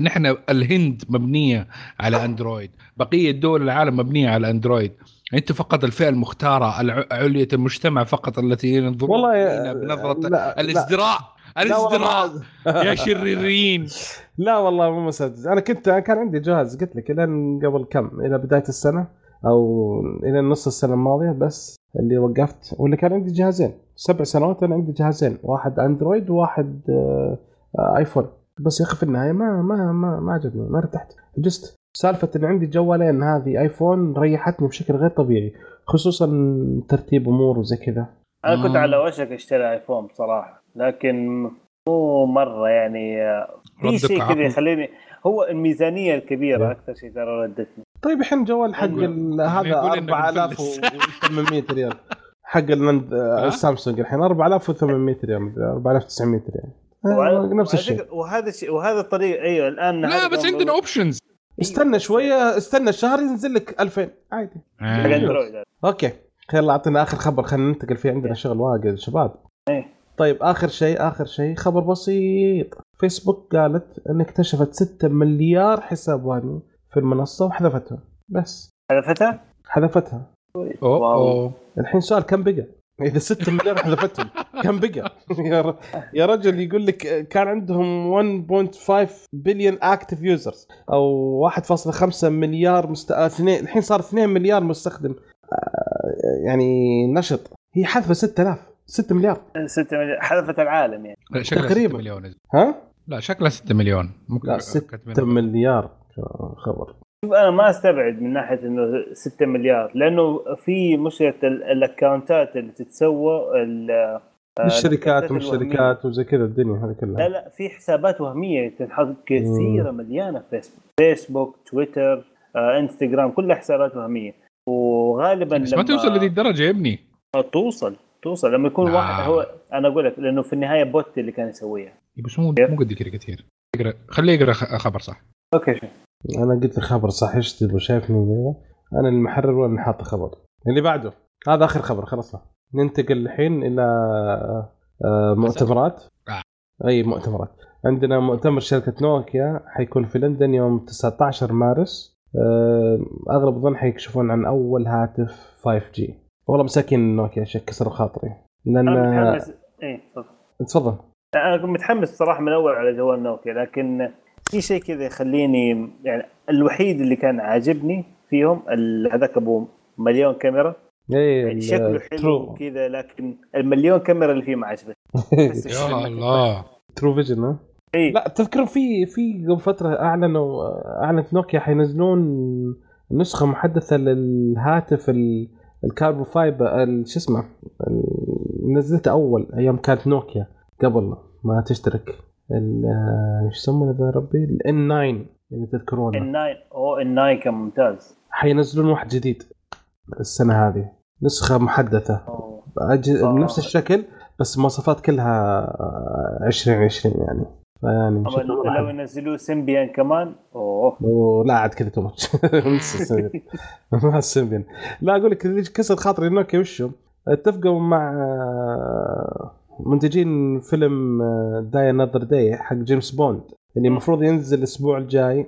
نحن الهند مبنية على أندرويد. بقية دول العالم مبنية على أندرويد. انت فقط الفئة المختارة علية المجتمع فقط التي ينظرون والله إلينا بنظرة لا لا. الازدراء الازدراء يا شريرين. لا والله مو مسدس. أنا كنت كان عندي جهاز قلت لك الين قبل كم؟ إلى بداية السنة أو إلى نص السنة الماضية بس اللي وقفت. ولا كان عندي جهازين. سبع سنوات أنا عندي جهازين. واحد أندرويد وواحد آه، آه، آيفون. بس يا أخي في النهاية ما ما ما, ما عجبني ما ارتحت. جست. سالفة ان عندي جوالين هذه ايفون ريحتني بشكل غير طبيعي خصوصا ترتيب أمور وزي كذا أنا كنت آه. على وشك أشتري ايفون بصراحه لكن مو مرة يعني آه، في شيء كذا. يخليني هو الميزانية الكبيرة إيه. أكثر شيء ترى ردتني طيب الحين جوال حق هذا يقول إنه 4800 ريال حق؟ السامسونج الحين 4800 ريال مدري 4900 ريال آه، وعلى- نفس الشيء وهذا الشيء وهذا الطريق أيوه الآن لا بس عندنا options استنى شوية استنى شهر ينزل لك 2000 عادي. أندرويد هذا. okay. يلا أعطينا آخر خبر خلينا ننتقل في عندنا شغل واجد شباب. إيه. طيب آخر شيء آخر شيء خبر بسيط. فيسبوك قالت إن اكتشفت 6 مليار حساب وهمي في المنصة وحذفتهم بس. حذفتها؟ حذفتها. wow. اوه الحين سؤال كم بقى؟ إذا 6 مليار حذفتهم. كم بقى؟ يا رجل يقول لك كان عندهم 1.5 billion active users أو 1.5 مليار مست... اثنين الحين صار 2 مليار مستخدم. آه، يعني نشط. هي حذفة 6000 6 مليار. 6 مليون حذفت العالم يعني. تقريباً. 6 مليون ها؟ لا شكلها 6 مليون. ممكن لا كاتبين 6 مليار. خبر. أنا ما أستبعد من ناحية إنه 6 مليار لأنه في مشكلة ال- الاكونتات اللي تتسوى ال- آه، الشركات الأكونتات ومش. شركات وزي كذا الدنيا هذه لا كلها. لا في حسابات وهمية تنحط كثيرة مليانة في فيسبوك فيسبوك تويتر آه، إنستغرام كلها حسابات وهمية. وغالبا بس ما توصل لذي الدرجة يا ابني. توصل توصل. لما يكون آه. واحد هو أنا أقول لك لأنه في النهاية bot اللي كان يسويها. بس مو مو قد كذا كثير. يقرا خليه يقرأ خ- خبر صح. okay شوف. أنا قلت خبر صح إيش تبغى؟ شايفني؟ أنا المحرر ولا اللي حاط خبر اللي بعده هذا آخر خبر خلصنا ننتقل الحين إلى آه، مؤتمرات. آه. أي مؤتمرات. عندنا مؤتمر شركة نوكيا حيكون في لندن يوم 19 مارس. آه، أغلب الظن حيكشفون عن أول هاتف 5G والله مساكين نوكيا شيء كسر خاطري. لأن أنا متحمس. إيه تفضل. تفضل. أنا كنت متحمس صراحة من أول على جوال نوكيا لكن في شيء كذا يخليني يعني الوحيد اللي كان عاجبني فيهم هذاك أبو مليون كاميرا. اي يعني شكله حلو وكذا لكن المليون كاميرا اللي فيه ما عجبتني. يا الله. true vision ها؟ إيه. لا تذكر في في قبل فترة أعلنوا أعلنت نوكيا حينزلون نسخة محدثة للهاتف ال- ال carbon fiber شو اسمه نزلته أول أيام كانت نوكيا قبل ما تشترك. ال- آه، إيش يسمونه ذا ربي؟ ال N9 اذا تذكرونه. ال nine أو ال nine كان ممتاز. حينزلون واحد جديد السنة هذه. نسخة محدثة. أوه. أج... آه. نفس الشكل بس مواصفات كلها 2020 يعني. فيعني لو. ينزلوه سيمبيان كمان أوه. ولا عاد كذا too much ما السيمبيان لا أقول لك كسر خاطري نوكيا وشو؟ اتفقوا مع آه، منتجين فيلم Die Another Day حق جيمس بوند اللي المفروض ينزل الأسبوع الجاي.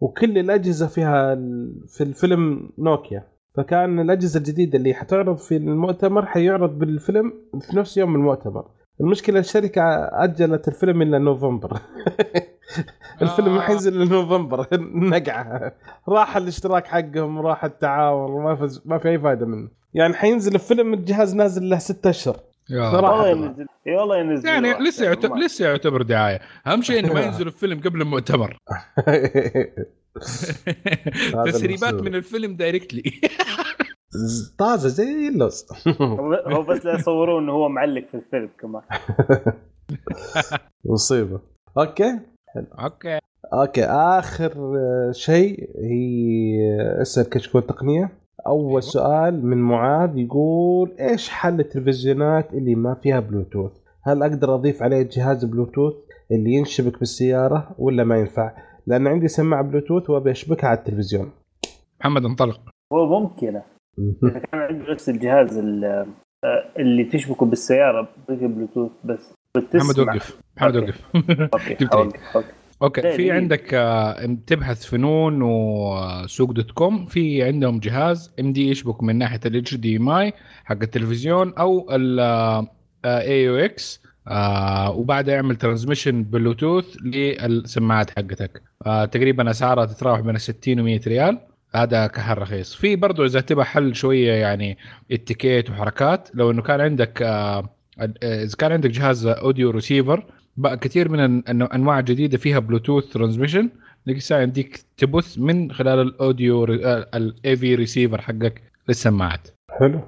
وكل الأجهزة فيها في الفيلم نوكيا. فكان الأجهزة الجديدة اللي حتعرض في المؤتمر حيعرض بالفيلم في نفس يوم المؤتمر. المشكلة الشركة أجلت الفيلم إلى نوفمبر. الفيلم ما آه. حينزل الا نوفمبر. نقعة. راح الاشتراك حقهم راح التعاون ما في أي فائده منه. يعني حينزل الفيلم الجهاز نازل له ستة أشهر. يا صراحة. والله طبعاً. ينزل والله ينزل يعني. لسه يعتبر ما- لسه يعتبر دعاية. أهم شيء إنه ما ينزل الفيلم قبل المؤتمر. تسريبات. من الفيلم directly طازة زي اللوز هو بس لا يصوروه إنه هو معلق في الفيلم كمان. مصيبة. okay. okay. okay آخر شيء هي اسال كشكول تقنية. أول سؤال من معاذ يقول إيش حل التلفزيونات اللي ما فيها بلوتوث؟ هل أقدر أضيف عليه جهاز بلوتوث اللي ينشبك بالسيارة ولا ما ينفع؟ لأن عندي سماعة بلوتوث وأبي أشبكها على التلفزيون. محمد انطلق. هو ممكن إذا كان عنده نفس الجهاز ال- اللي تشبكه بالسيارة بلوتوث بس. بتسمع. محمد وقف. محمد. وقف okay. okay في. عندك آه، تبحث في نون وسوق dot com. في عندهم جهاز MD يشبك من ناحية ال HDMI حق التلفزيون أو ال AUX آه وبعدها يعمل transmission بلوتوث للسماعات حقتك. آه تقريبا أسعارها تتراوح بين 60 و 100 ريال. هذا كحل رخيص. في برضه إذا تبغى حل شوية يعني اتيكيت وحركات لو إنه كان عندك آه إذا كان عندك جهاز audio receiver بقى كثير من أنواع جديدة فيها بلوتوث transmission ذيك الساعة يمديك تبث من خلال ال audio ال AV receiver حقك. للسماعات حلو.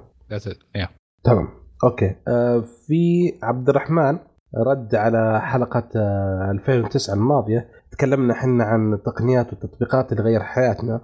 تمام. أوكي. آه في عبد الرحمن رد على حلقة آه 2009 الماضية. تكلمنا إحنا عن التقنيات والتطبيقات اللي غير حياتنا.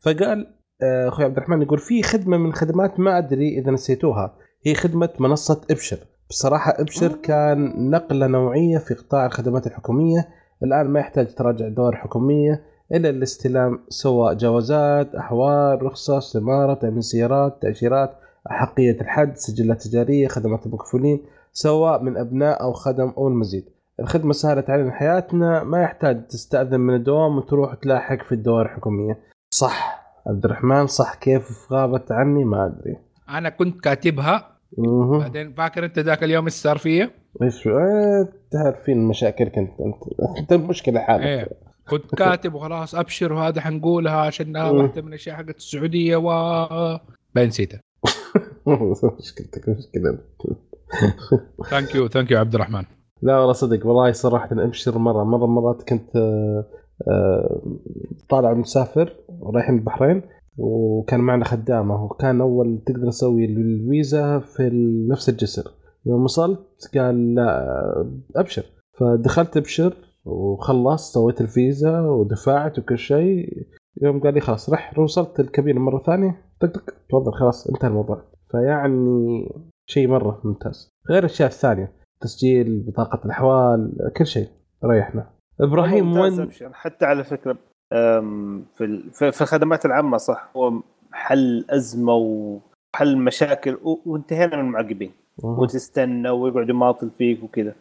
فقال آه، أخوي عبد الرحمن يقول في خدمة من خدمات ما أدري إذا نسيتوها. هي خدمة منصة إبشر. بصراحة إبشر كان نقلة نوعية في قطاع الخدمات الحكومية. الآن ما يحتاج تراجع دور حكومية إلا الاستلام سواء جوازات أحوال رخصة استمارة تأمين سيارات تأشيرات أحقية الحد سجلات تجارية خدمات المكفولين سواء من أبناء أو خدم أو المزيد. الخدمة سهلت علينا حياتنا ما يحتاج تستأذن من الدوام وتروح تلاحق في الدوائر الحكومية. صح عبد الرحمن صح كيف غابت عني؟ ما أدري. أنا كنت كاتبها مه. بعدين فاكر انت ذاك اليوم إيش صار فيا؟ إيش تعرفين مشاكلك انت أنت. أنت مشكلة حالك. إيه. كنت كاتب وخلاص أبشر وهذا حنقولها عشان واحدة من الأشياء حقت السعودية و بعدين نسيتها. مشكلتك مشكلة. thank you thank you عبد الرحمن. لا والله صدق والله صراحة أبشر مرة. مرة مرات كنت آه، آه، طالع مسافر ورايحين البحرين. وكان معنا خدامة وكان أول تقدر تسوي الفيزا في نفس الجسر. يوم وصلت قال لا أبشر. فدخلت أبشر وخلصت سويت الفيزا ودفعت وكل شيء. يوم قال لي خلاص رح وصلت الكابينة مرة ثانية طق طق تفضل خلاص انتهى الموضوع. فيعني شيء مرة ممتاز. غير الأشياء الثانية تسجيل بطاقة الأحوال كل شيء ريحنا. إبراهيم ممتاز وين. حتى على فكرة في في الخدمات العامة صح هو حل أزمة وحل مشاكل وانتهينا من المعقبين. وتستنى ويقعد يماطل فيك وكذا.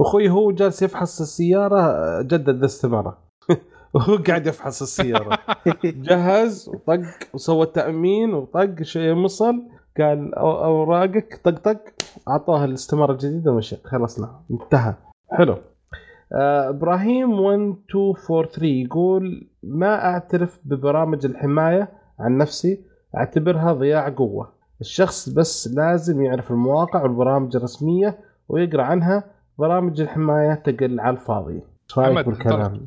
أخوي هو جالس يفحص السيارة جدد الاستماره وهو قاعد يفحص السيارة. جهز وطق وسوى التامين وطق شيء وصل قال أوراقك طق طق أعطاه الاستماره الجديده ومشى خلصنا انتهى. حلو. إبراهيم 1243 يقول ما أعترف ببرامج الحماية عن نفسي أعتبرها ضياع قوة. الشخص بس لازم يعرف المواقع والبرامج الرسمية ويقرأ عنها برامج الحماية تقل على الفاضي. رايك بالكلام؟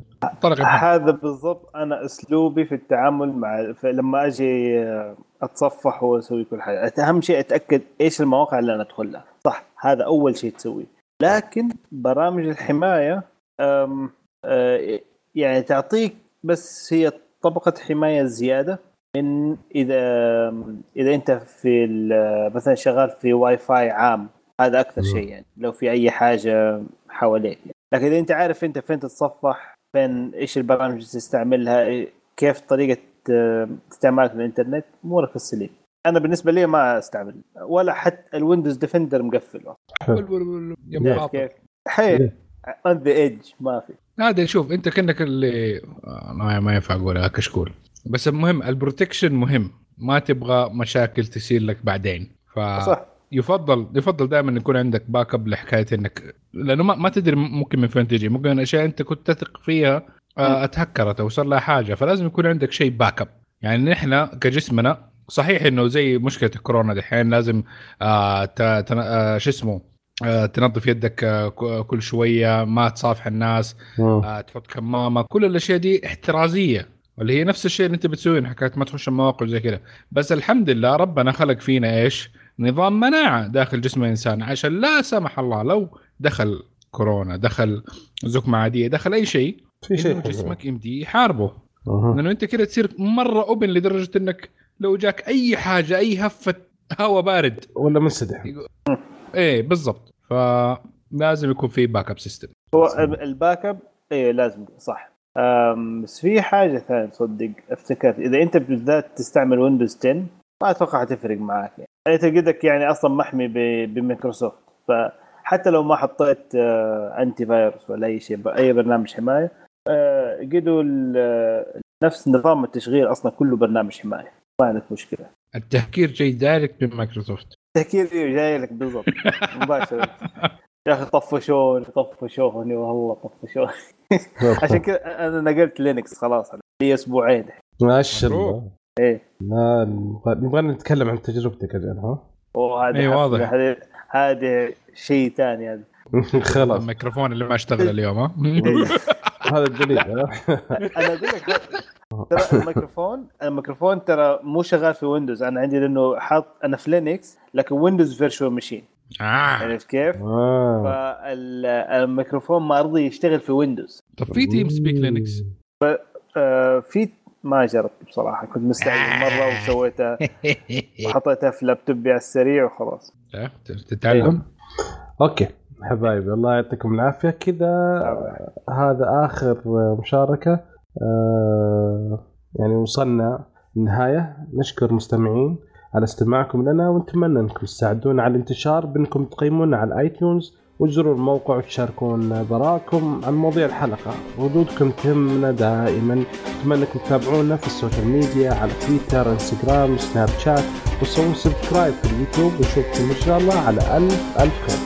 هذا بالضبط أنا أسلوبي في التعامل مع لما أجي آه، أتصفح وأسوي كل حاجة. أهم شيء أتأكد إيش المواقع اللي أنا ادخل لها صح هذا أول شيء تسويه. لكن برامج الحماية آه، يعني تعطيك بس هي طبقة حماية زيادة من إذا إذا أنت في ال- مثلا شغال في واي فاي عام هذا أكثر مم. شيء يعني لو في أي حاجة حواليك يعني. لكن إذا أنت عارف أنت فين تتصفح فين إيش البرامج اللي تستعملها كيف طريقة آه، استعمالك للانترنت أمورك في السليم أنا بالنسبة لي ما أستعمل ولا حتى ال Windows Defender مقفل. كيف حي on the edge ما في. هذا شوف أنت كأنك اللي آه، ما ما ينفع اقولها كشكول. بس المهم ال protection مهم. ما تبغى مشاكل تصير لك بعدين. ف صح. يفضل يفضل دائما يكون عندك backup لحكاية إنك لأنه ما, ما تدري ممكن من فين تجي. ممكن اشياء أنت كنت تثق فيها آه، أتهكرت أو صار لها حاجة. فلازم يكون عندك شيء backup يعني نحن كجسمنا صحيح إنه زي مشكلة الكورونا دحين لازم آه شو اسمه تنظف يدك آه كل شوية ما تصافح الناس مم. آه تحط كمامة كل الأشياء دي احترازية واللي هي نفس الشيء اللي أنت بتسويه حكاية ما تخش المواقع زي كذا بس الحمد لله ربنا خلق فينا إيش نظام مناعة داخل جسم الإنسان عشان لا سمح الله لو دخل كورونا دخل زكمة عادية دخل أي شيء في شيء. جسمك يمدي يحاربه أها. لأنه أنت كده تصير مرة أوبن لدرجة إنك لو جاك أي حاجة أي هفة هواء بارد ولا منسدح إيه بالضبط. فلازم يكون في backup system هو ال backup إيه لازم صح. بس في حاجة ثانية تصدق افتكرت. إذا أنت بالذات تستعمل Windows 10 ما أتوقع حتفرق معك. يعني أنت قدك يعني أصلا محمي ب- بمايكروسوفت فحتى لو ما حطيت آه، antivirus ولا أي شيء أي برنامج حماية آه، قدوا نفس نظام التشغيل أصلا كله برنامج حماية. ما عندك مشكلة. التهكير جاي direct من مايكروسوفت. تهكير إيه جاي لك بالضبط مباشرة. يا أخي طفشوني طفشوني والله طفشوني. عشان كذا أنا نقلت Linux خلاص لي أسبوعين. ما شاء الله. إيه. نبغى نتكلم عن تجربتك أجل ها إيه، حفلة، واضح. هذه هذه شيء ثاني هذا. خلاص. الميكروفون اللي ما اشتغل اليوم ها؟ هذا الدليل ها؟ أنا أقول لك ترى الميكروفون الميكروفون ترى مو شغال في Windows أنا عندي لأنه حاط أنا في Linux لكن Windows virtual machine آه. عرفت كيف؟ آه. فالميكروفون ما رضي يشتغل في Windows طب في TeamSpeak Linux آه، في ما جربت بصراحة. كنت مستعجل مرة وسويتها وحطيتها في لابتوبي على السريع وخلاص. إيه، تتعلم؟ okay. حبايبي الله يعطيكم العافية. كذا هذا آخر مشاركة. آه، يعني وصلنا النهاية. نشكر المستمعين على استماعكم لنا ونتمنى أنكم تساعدونا على الانتشار بأنكم تقيمونا على ال iTunes وتزوروا الموقع وتشاركون بآرائكم عن مواضيع الحلقة. ردودكم تهمنا دائما. أتمنى أنكم تتابعونا في ال social media على تويتر إنستغرام سناب شات وسووا سبسكرايب في اليوتيوب ونشوفكم إن شاء الله على ألف ألف خير.